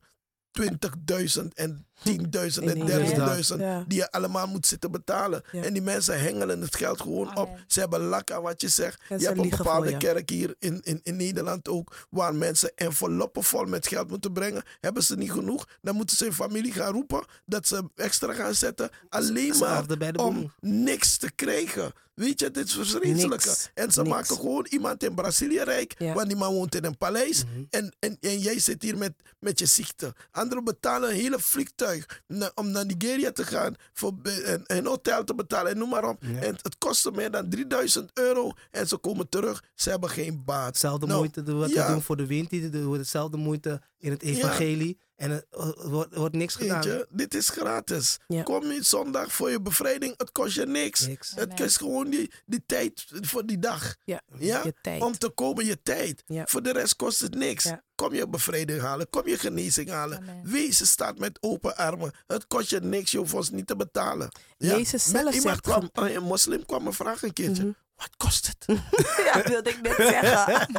20.000 en 10.000 en Inderdaad. 30.000 Ja. die je allemaal moet zitten betalen. Ja. En die mensen hengelen het geld gewoon op. Amen. Ze hebben lak aan wat je zegt. En je hebt een bepaalde kerk hier in, in, in Nederland ook, waar mensen enveloppen vol met geld moeten brengen. Hebben ze niet genoeg, dan moeten ze hun familie gaan roepen dat ze extra gaan zetten. Alleen maar om niks te krijgen. Weet je, dit is verschrikkelijk. En ze Niks. maken gewoon iemand in Brazilië rijk, Ja. want die man woont in een paleis. Mhm. en, en, en jij zit hier met, met je ziekte. Anderen betalen een hele vliegtuig na- om naar Nigeria te gaan, voor een, een hotel te betalen en noem maar op. Ja. En het kostte meer dan 3000 euro en ze komen terug. Ze hebben geen baat. Hetzelfde Nou, moeite doen wat ja. we doen voor de wind. Die doen hetzelfde moeite in het evangelie. En er wordt, wordt niks gedaan. je, dit is gratis. Ja. Kom je zondag voor je bevrijding, het kost je niks. Niks. Het kost gewoon die, die tijd voor die dag. Ja, Ja? je tijd. Om te komen je tijd. Ja. Voor de rest kost het niks. Ja. Kom je bevrijding halen, kom je genezing halen. Amen. Wees staat met open armen. Het kost je niks, je hoeft ons niet te betalen. Ja? Jezus Met zelf iemand zegt kwam, een moslim kwam me vragen een keertje. Mhm. Wat kost het? ja, dat wilde ik net zeggen.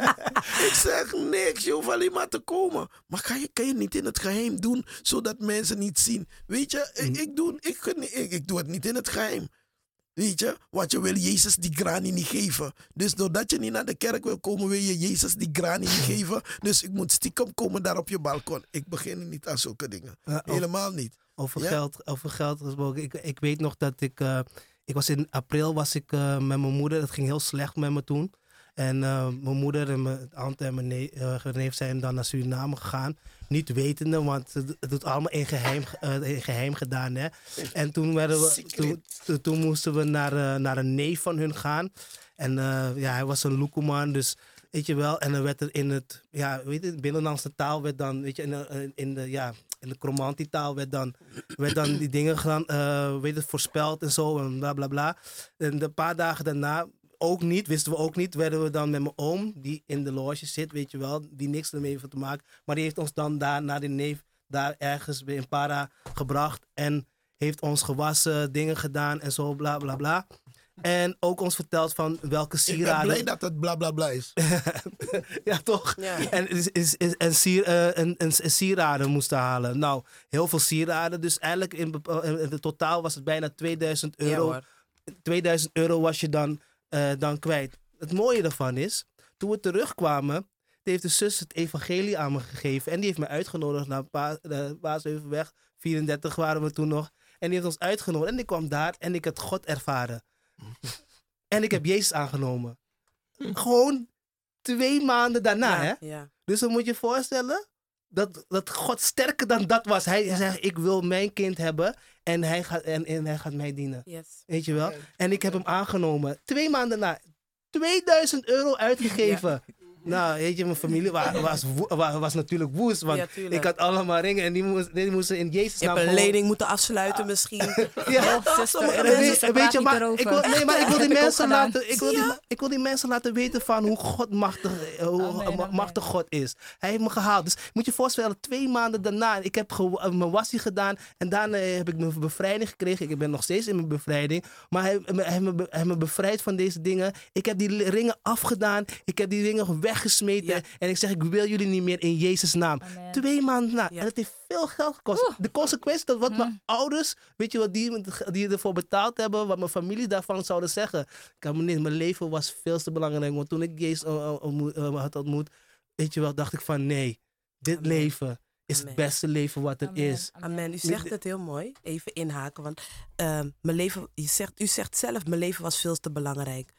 ik zeg niks, je hoeft alleen maar te komen. Maar kan je, kan je niet in het geheim doen, zodat mensen niet zien? Weet je, ik, ik, doe, ik, ik, ik doe het niet in het geheim. Weet je, want je wil Jezus die grani niet geven. Dus doordat je niet naar de kerk wil komen, wil je Jezus die grani niet geven. Dus ik moet stiekem komen daar op je balkon. Ik begin niet aan zulke dingen. Helemaal niet. Over, Ja. geld, over geld gesproken. Ik, ik weet nog dat ik. eh, ik was in april was ik eh, met mijn moeder. Het ging heel slecht met me toen. En eh, mijn moeder en mijn tante en mijn eh, neef zijn dan naar Suriname gegaan. Niet wetende, want het, het doet allemaal in geheim, eh, in geheim gedaan. Hè? En toen, werden we, toen, moesten we naar, naar een neef van hun gaan. En ja, hij was een Lukuman, dus weet je wel. En dan werd er in het, ja, weet je, binnenlandse taal werd dan, weet je, in de, in de ja, in de Cromanti-taal werd dan, werd dan die dingen gedaan, eh, weet het, voorspeld en zo en bla bla bla. En een paar dagen daarna, ook niet, wisten we ook niet, werden we dan met mijn oom, die in de loge zit, weet je wel, die niks ermee heeft te maken. Maar die heeft ons dan daar naar de neef, daar ergens in Para gebracht en heeft ons gewassen, dingen gedaan en zo, bla bla bla. En ook ons verteld van welke Ik ben sieraden... blij dat het bla bla bla is. ja, toch? Ja. En, is, is, is, en sier, eh, een, een, een sieraden moesten halen. Nou, heel veel sieraden. Dus eigenlijk in, in het totaal was het bijna 2000 Ja, euro. hoor. 2000 euro was je dan, eh, dan kwijt. Het mooie daarvan is, toen we terugkwamen, heeft de zus het evangelie aan me gegeven. En die heeft me uitgenodigd naar pa, de Paasheuvelweg. 34 waren we toen nog. En die heeft ons uitgenodigd. En ik kwam daar en ik had God ervaren. En ik heb Jezus aangenomen. Gewoon twee maanden daarna, hè? ja. Dus dan moet je je voorstellen dat, dat God sterker dan dat was. Hij zegt, ik wil mijn kind hebben en hij gaat, en, en hij gaat mij dienen. Yes. Weet je wel? En ik heb hem aangenomen. Twee maanden na. 2000 euro uitgegeven. Nou, weet je, mijn familie wa- was, wa- was natuurlijk woest. Want Ja, ik had allemaal ringen en die, moest, die moesten in Jezus Je naam hebt een lening moeten afsluiten misschien. Ja, zuster, en en dan dan weet, is er en weet je, praat maar ik wil, nee, maar ik wil die mensen laten, ik wil, die, ik wil die mensen laten weten van hoe God machtig, hoe Amen, ma- amen. machtig God is. Hij heeft me gehaald. Dus moet je je voorstellen, twee maanden daarna, ik heb eh, mijn wassie gedaan en daarna eh, heb ik mijn bevrijding gekregen. Ik ben nog steeds in mijn bevrijding, maar hij, hij, heeft me, be- hij heeft me bevrijd van deze dingen. Ik heb die ringen afgedaan, ik heb die ringen weggesmeten Ja. en ik zeg, ik wil jullie niet meer in Jezus' naam. Amen. Twee maanden na. Ja. En het heeft veel geld gekost. De consequentie dat wat mijn ouders, weet je wat die, die ervoor betaald hebben, wat mijn familie daarvan zouden zeggen. Ik kan me niet, mijn leven was veel te belangrijk. Want toen ik Jezus eh, eh, eh, had ontmoet, weet je wel, dacht ik van nee, dit Amen. leven is Amen. het beste leven wat er Amen. is. Amen. U zegt het heel mooi. Even inhaken. Want ehm, mijn leven, u, zegt, u zegt zelf, mijn leven was veel te belangrijk.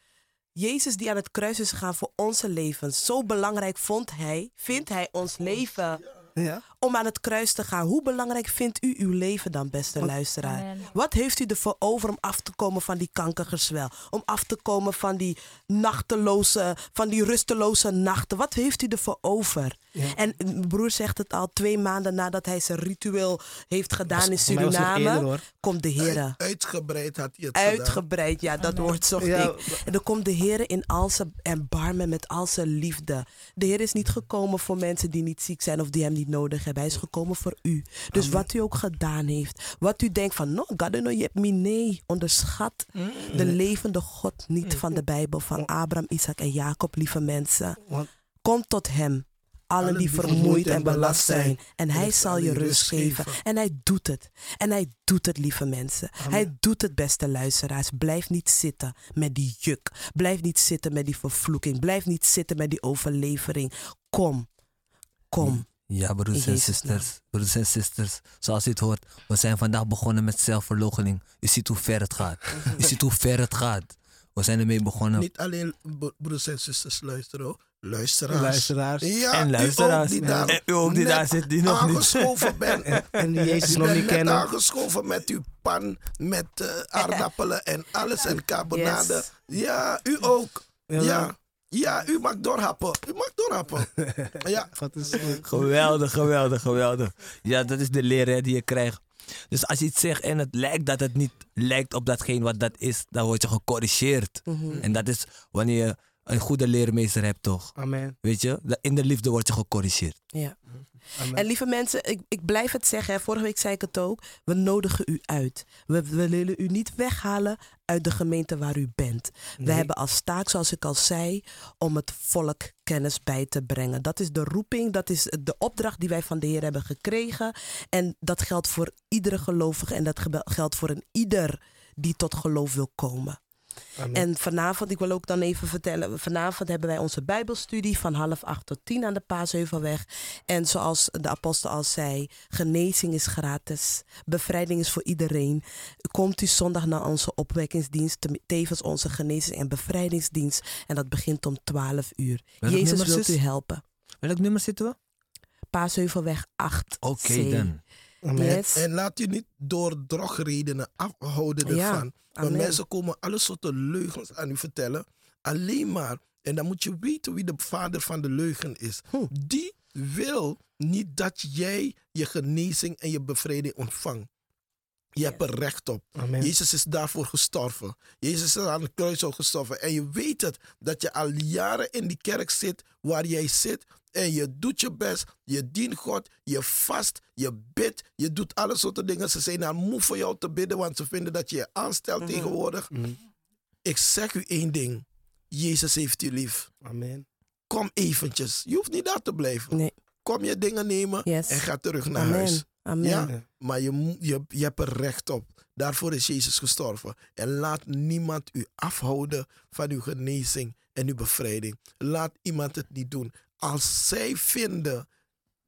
Jezus die aan het kruis is gegaan voor onze levens. Zo belangrijk vond hij, vindt hij ons leven Ja? Om aan het kruis te gaan. Hoe belangrijk vindt u uw leven dan, beste luisteraar? Amen. Wat heeft u ervoor over om af te komen van die kankergezwel? Om af te komen van die nachteloze, van die rusteloze nachten? Wat heeft u ervoor over? En mijn broer zegt het al twee maanden nadat hij zijn ritueel heeft gedaan in was Suriname. eerder, komt de Heer. Uitgebreid had hij het gedaan. Uitgebreid, ja, dat woord zocht Ja, ik. En dan komt de Heer in al zijn erbarmen met al zijn liefde. De Heer is niet gekomen voor mensen die niet ziek zijn of die hem niet nodig hebben. Hij is gekomen voor u. Dus wat u ook gedaan heeft, wat u denkt van, no, God, no, je hebt me nee, onderschat de levende God niet van de Bijbel, van Abraham, Isaac en Jacob, lieve mensen. Kom tot hem. Allen die vermoeid en belast zijn. En hij zal je rust geven. En hij doet het. En hij doet het, lieve mensen. Hij doet het, beste luisteraars. Blijf niet zitten met die juk. Blijf niet zitten met die vervloeking. Blijf niet zitten met die overlevering. Kom. Kom. Ja, broeders en Jezus' sisters. Broeders en sisters, zoals u het hoort, we zijn vandaag begonnen met zelfverloochening. U ziet hoe ver het gaat. U ziet hoe ver het gaat. We zijn ermee begonnen. Niet alleen bro- broeders en zusters luisteren, hoor. luisteraars. Luisteraars. Ja, en u luisteraars. ook die daar, En u ook die net daar zit, die nog niet. aangeschoven bent. en die Jezus nog niet kennen. aangeschoven met uw pan, met eh, aardappelen en alles en carbonade. Yes. Ja, u ook. Ja. Ja. Ja, u mag doorhappen. U mag doorhappen. ja. Wat is? Geweldig, geweldig, geweldig. Ja, dat is de leer hè, die je krijgt. Dus als je iets zegt en het lijkt dat het niet lijkt op datgene wat dat is, dan word je gecorrigeerd. Mhm. En dat is wanneer je een goede leermeester hebt, toch? Amen. Weet je, in de liefde word je gecorrigeerd. Ja. Amen. En lieve mensen, ik, ik blijf het zeggen. hè. Vorige week zei ik het ook. We nodigen u uit. We, we willen u niet weghalen uit de gemeente waar u bent. We hebben als taak, zoals ik al zei, om het volk kennis bij te brengen. Dat is de roeping, dat is de opdracht die wij van de Heer hebben gekregen. En dat geldt voor iedere gelovige en dat geldt voor een ieder die tot geloof wil komen. Amen. En vanavond, ik wil ook dan even vertellen, vanavond hebben wij onze Bijbelstudie van half acht tot tien aan de Paasheuvelweg. En zoals de apostel al zei, genezing is gratis, bevrijding is voor iedereen. Komt u zondag naar onze opwekkingsdienst, te- tevens onze genezing- en bevrijdingsdienst. En dat begint om 12 uur. Jezus zus? u helpen. Welk nummer zitten we? Paasheuvelweg 8. Oké dan. Yes. En laat u niet door drogredenen afhouden Ja, ervan. Want amen. mensen komen alle soorten leugens aan u vertellen. Alleen maar, en dan moet je weten wie de vader van de leugen is. Hm. Die wil niet dat jij je genezing en je bevrijding ontvangt. Je hebt er recht op. Amen. Jezus is daarvoor gestorven. Jezus is aan het kruis al gestorven. En je weet het, dat je al jaren in die kerk zit waar jij zit. En je doet je best, je dient God, je vast, je bidt, je doet alle soorten dingen. Ze zijn aan moe voor jou te bidden, want ze vinden dat je je aanstelt tegenwoordig. Mhm. Ik zeg u één ding, Jezus heeft u lief. Amen. Kom eventjes, je hoeft niet daar te blijven. Nee. Kom je dingen nemen Yes. en ga terug naar Amen. huis. Amen. Ja, maar je, je, je hebt er recht op. Daarvoor is Jezus gestorven. En laat niemand u afhouden van uw genezing en uw bevrijding. Laat iemand het niet doen. Als zij vinden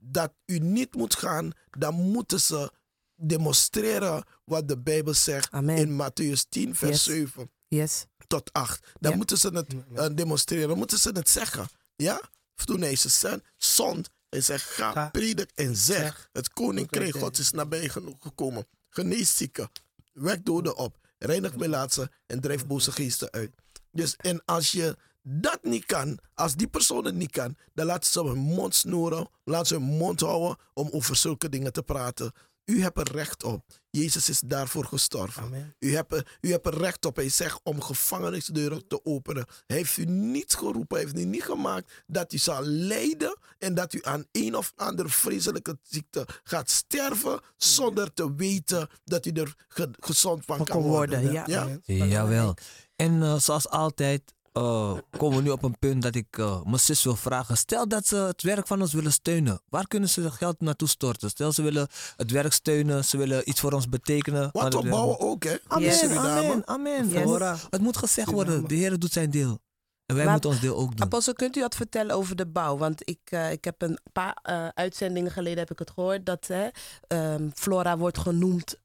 dat u niet moet gaan, dan moeten ze demonstreren wat de Bijbel zegt Amen. in Matthäus 10, vers Yes. 7 Yes. tot 8. Dan Ja. moeten ze het eh, demonstreren, dan moeten ze het zeggen. Ja? Toen hij ze zond, zond hij zegt, ga, Ga. predik en zeg, Zeg. het koninkrijk Gods is nabij genoeg gekomen. Genees zieken, wek doden op, reinig melaatsen en drijf boze geesten uit. Dus en als je dat niet kan, als die persoon het niet kan, dan laten ze hun mond snoeren, laten ze hun mond houden om over zulke dingen te praten. U hebt er recht op. Jezus is daarvoor gestorven. Amen. U hebt, er, u hebt er recht op. Hij zegt om gevangenisdeuren te openen. Hij heeft u niet geroepen, hij heeft u niet gemaakt dat u zal lijden en dat u aan een of andere vreselijke ziekte gaat sterven zonder te weten dat u er ge- gezond van Van kan worden. worden, ja. Amen. Jawel. En eh, zoals altijd eh, komen we nu op een punt dat ik eh, mijn zus wil vragen. Stel dat ze het werk van ons willen steunen. Waar kunnen ze het geld naartoe storten? Stel ze willen het werk steunen, ze willen iets voor ons betekenen. Want Maar we dat- bouwen ook, hè? Amen, Yes. Amen, amen. Yes. Het, moet, gezegd worden. De Heer doet zijn deel. En wij Maar- moeten ons deel ook doen. Apostel, kunt u wat vertellen over de bouw? Want ik, eh, ik heb een paar eh, uitzendingen geleden heb ik het gehoord dat hè, ehm, Flora wordt genoemd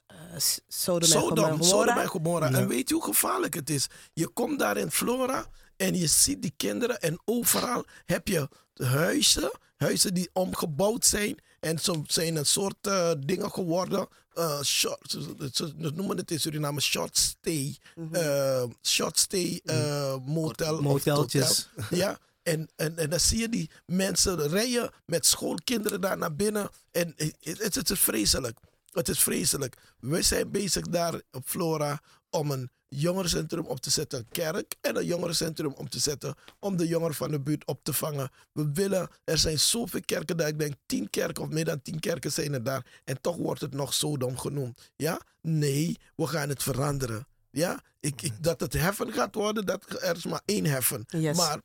Sodom en Sodom, Gomorra. Sodom en Gomorra. Ja. En weet je hoe gevaarlijk het is? Je komt daar in Flora en je ziet die kinderen en overal heb je huizen, huizen die omgebouwd zijn en zo zijn een soort eh, dingen geworden. eh, short, ze, ze- ze noemen het in Suriname short stay, eh, short stay eh, motel. of Moteltjes. hotel. Ja, en, en, en dan zie je die mensen rijden met schoolkinderen daar naar binnen. En het, het, het is vreselijk. Het is vreselijk. We zijn bezig daar op Flora om een jongerencentrum op te zetten, een kerk en een jongerencentrum om te zetten om de jongeren van de buurt op te vangen. We willen, er zijn zoveel kerken daar, ik denk tien kerken of meer dan tien kerken zijn er daar en toch wordt het nog Sodom genoemd. Ja? Nee, we gaan het veranderen. Ja? Ik, ik, dat het heffen gaat worden, dat, er is maar één heffen. Yes. Maar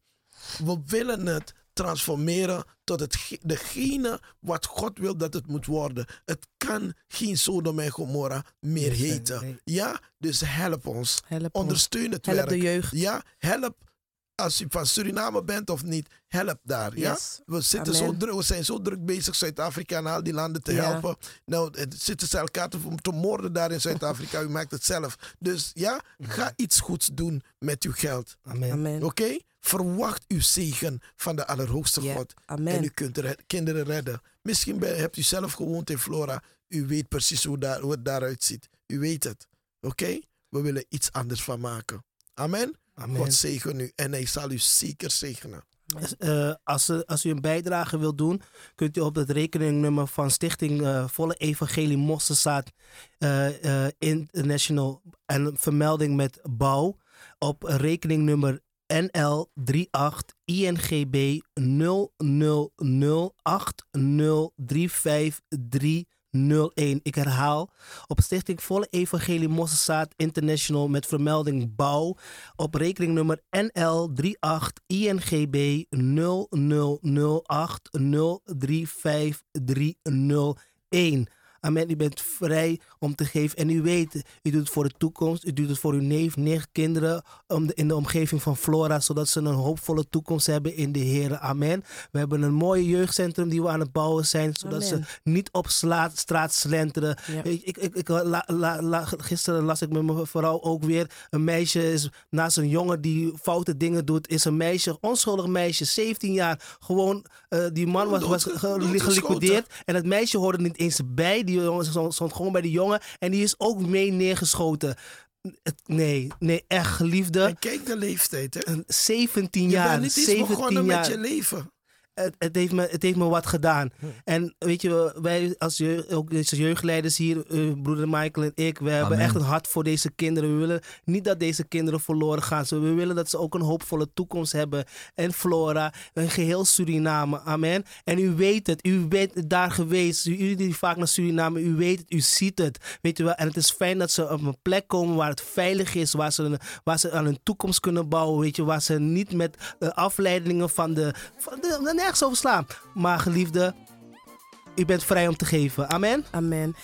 we willen het transformeren tot het, degene wat God wil dat het moet worden. Het kan geen Sodom en Gomorra meer heten. Ja, dus help ons. Help. Ondersteun het Help werk. de jeugd. Ja, help. Als u van Suriname bent of niet, help daar. Ja? Yes. We, zitten zo druk, we zijn zo druk bezig Zuid-Afrika en al die landen te Ja. helpen. Nou, het zitten ze elkaar te, te moorden daar in Zuid-Afrika. u maakt het zelf. Dus ja, ga iets goeds doen met uw geld. Amen. Amen. Oké? Verwacht uw zegen van de Allerhoogste God. amen. En u kunt red- kinderen redden. Misschien ben- hebt u zelf gewoond in Flora. U weet precies hoe, daar, hoe het daaruit ziet. U weet het. Oké? We willen iets anders van maken. Amen? Amen. God zegen u en hij zal u zeker zegenen. Eh, als, u- als u een bijdrage wilt doen, kunt u op het rekeningnummer van Stichting eh, Volle Evangelie Mosselzaad eh, eh, International en een vermelding met bouw op rekeningnummer NL38 INGB 0008035301. Ik herhaal, op Stichting Volle Evangelie Mosselzaad International met vermelding bouw op rekeningnummer NL38 INGB 0008035301. Amen. U bent vrij om te geven. En u weet, u doet het voor de toekomst. U doet het voor uw neef, nicht, kinderen om de, in de omgeving van Flora. Zodat ze een hoopvolle toekomst hebben in de Heer. Amen. We hebben een mooi jeugdcentrum die we aan het bouwen zijn. Zodat Amen. ze niet op straat slenteren. Ja. Ik, ik, ik, ik- la- la- la- gisteren las ik met mijn vrouw ook weer. Een meisje is naast een jongen die foute dingen doet. Is een meisje, onschuldig meisje, 17 jaar. Gewoon, eh, die man was, was doodgeschoten. geliquideerd. En het meisje hoorde niet eens bij. Die jongen stond gewoon bij die jongen. En die is ook mee neergeschoten. Nee, nee, echt geliefde. En kijk de leeftijd, hè? Een 17 Je jaar. bent niet eens 17 begonnen jaar met je leven. Het, het, heeft me, het heeft me wat gedaan. En weet je, wij als, jeugd, ook deze jeugdleiders hier, eh, broeder Michael en ik, we hebben echt een hart voor deze kinderen. We willen niet dat deze kinderen verloren gaan. We willen dat ze ook een hoopvolle toekomst hebben. En Flora, een geheel Suriname. Amen. En u weet het, u bent daar geweest. U die vaak naar Suriname, u weet het, u ziet het. Weet je wel, en het is fijn dat ze op een plek komen waar het veilig is, waar ze, waar ze aan hun toekomst kunnen bouwen. Weet je, waar ze niet met eh, afleidingen van de, van de nergens over slaan. Maar geliefde, u bent vrij om te geven. Amen. Amen.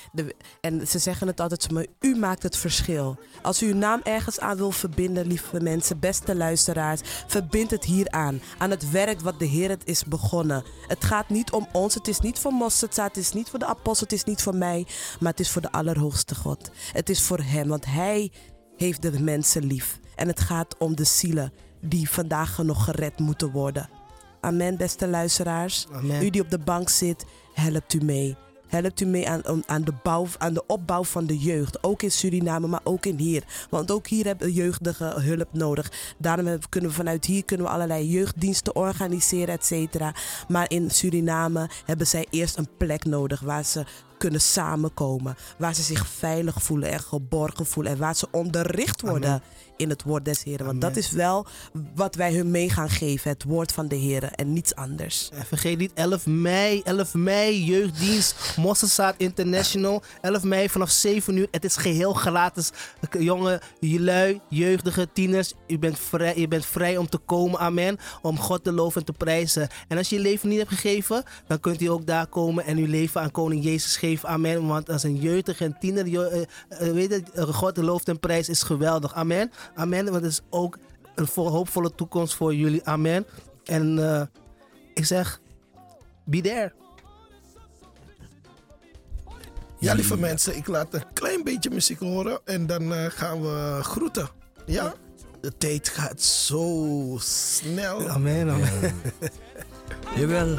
En ze zeggen het altijd, maar u maakt het verschil. Als u uw naam ergens aan wil verbinden, lieve mensen, beste luisteraars, verbind het hier aan. Aan het werk wat de Heer het is begonnen. Het gaat niet om ons, het is niet voor Mosterdzaad, het is niet voor de apostel, het is niet voor mij, maar het is voor de Allerhoogste God. Het is voor Hem, want Hij heeft de mensen lief. En het gaat om de zielen die vandaag nog gered moeten worden. Amen, beste luisteraars. Amen. U die op de bank zit, helpt u mee. helpt u mee aan, aan- de bouw, aan de opbouw van de jeugd. Ook in Suriname, maar ook in hier. Want ook hier hebben jeugdigen hulp nodig. Daarom kunnen we vanuit hier kunnen we allerlei jeugddiensten organiseren, et cetera. Maar in Suriname hebben zij eerst een plek nodig waar ze kunnen samenkomen. Waar ze zich veilig voelen en geborgen voelen. En waar ze onderricht worden in het woord des Heren. Want dat is wel wat wij hun mee gaan geven. Het woord van de Heren en niets anders. En vergeet niet 11 mei, 11 mei, jeugddienst, Mosselzaad International. 11 mei vanaf 7 uur. Het is geheel gratis. Jongen, jullie, jeugdige tieners, u bent, vrij, je bent vrij om te komen, amen. Om God te loven en te prijzen. En als je je leven niet hebt gegeven, dan kunt u ook daar komen en uw leven aan Koning Jezus geven, amen. Want als een jeugdige en tiener, eh, eh, weet het, God de looft en prijs is geweldig, amen. Amen, want het is ook een vol- hoopvolle toekomst voor jullie, amen. En eh, ik zeg, be there. Ja, lieve mensen, ik laat een klein beetje muziek horen en dan eh, gaan we groeten. Ja? De tijd gaat zo snel. Amen, amen. Jawel.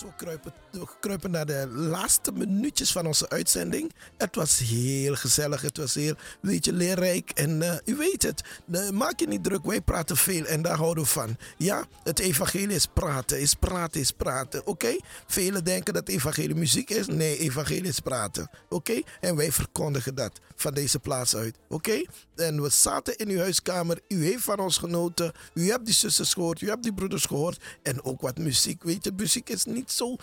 We kruipen, we kruipen naar de laatste minuutjes van onze uitzending. Het was heel gezellig, het was heel, weet leerrijk. En eh, u weet het, maak je niet druk, wij praten veel en daar houden we van. Ja, het evangelie is praten, is praten, is praten, oké? Velen denken dat evangelie muziek is. Nee, evangelie is praten, oké? En wij verkondigen dat van deze plaats uit, oké? En we zaten in uw huiskamer, u heeft van ons genoten, u hebt die zusters gehoord, u hebt die broeders gehoord. En ook wat muziek, weet je, muziek is niet zo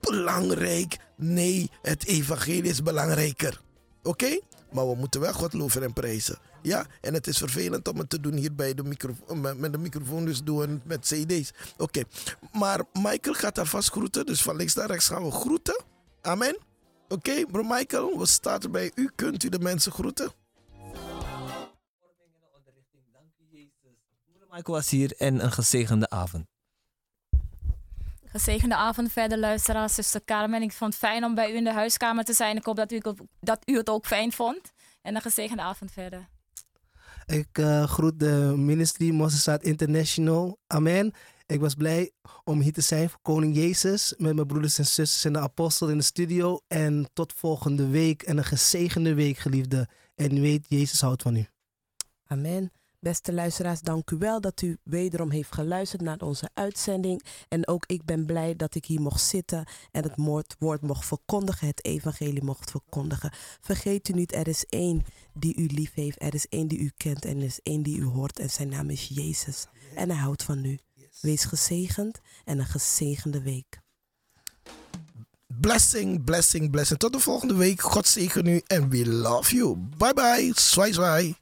belangrijk. Nee, het evangelie is belangrijker. Oké? Maar we moeten wel God loven en prijzen. Ja, en het is vervelend om het te doen hier bij de microfoon, met- met de microfoon, dus doen met CD's. Oké, maar Michael gaat alvast groeten, dus van links naar rechts gaan we groeten. Amen. Oké, bro Michael, we starten bij u. Kunt u de mensen groeten? Michael was hier en een gezegende avond. Gezegende avond verder, luisteraars, zuster Carmen. Ik vond het fijn om bij u in de huiskamer te zijn. Ik hoop dat u, het ook- dat u het ook fijn vond. En een gezegende avond verder. Ik eh, groet de ministry Mosselzaad International. Amen. Ik was blij om hier te zijn voor Koning Jezus. Met mijn broeders en zusters en de apostel in de studio. En tot volgende week. En een gezegende week, geliefde. En u weet, Jezus houdt van u. Amen. Beste luisteraars, dank u wel dat u wederom heeft geluisterd naar onze uitzending. En ook ik ben blij dat ik hier mocht zitten en het woord mocht verkondigen, het evangelie mocht verkondigen. Vergeet u niet, er is één die u lief heeft, er is één die u kent en er is één die u hoort en zijn naam is Jezus. En hij houdt van u. Wees gezegend en een gezegende week. Blessing, blessing, blessing. Tot de volgende week. God zegen u en we love you. Bye bye. Zwaai.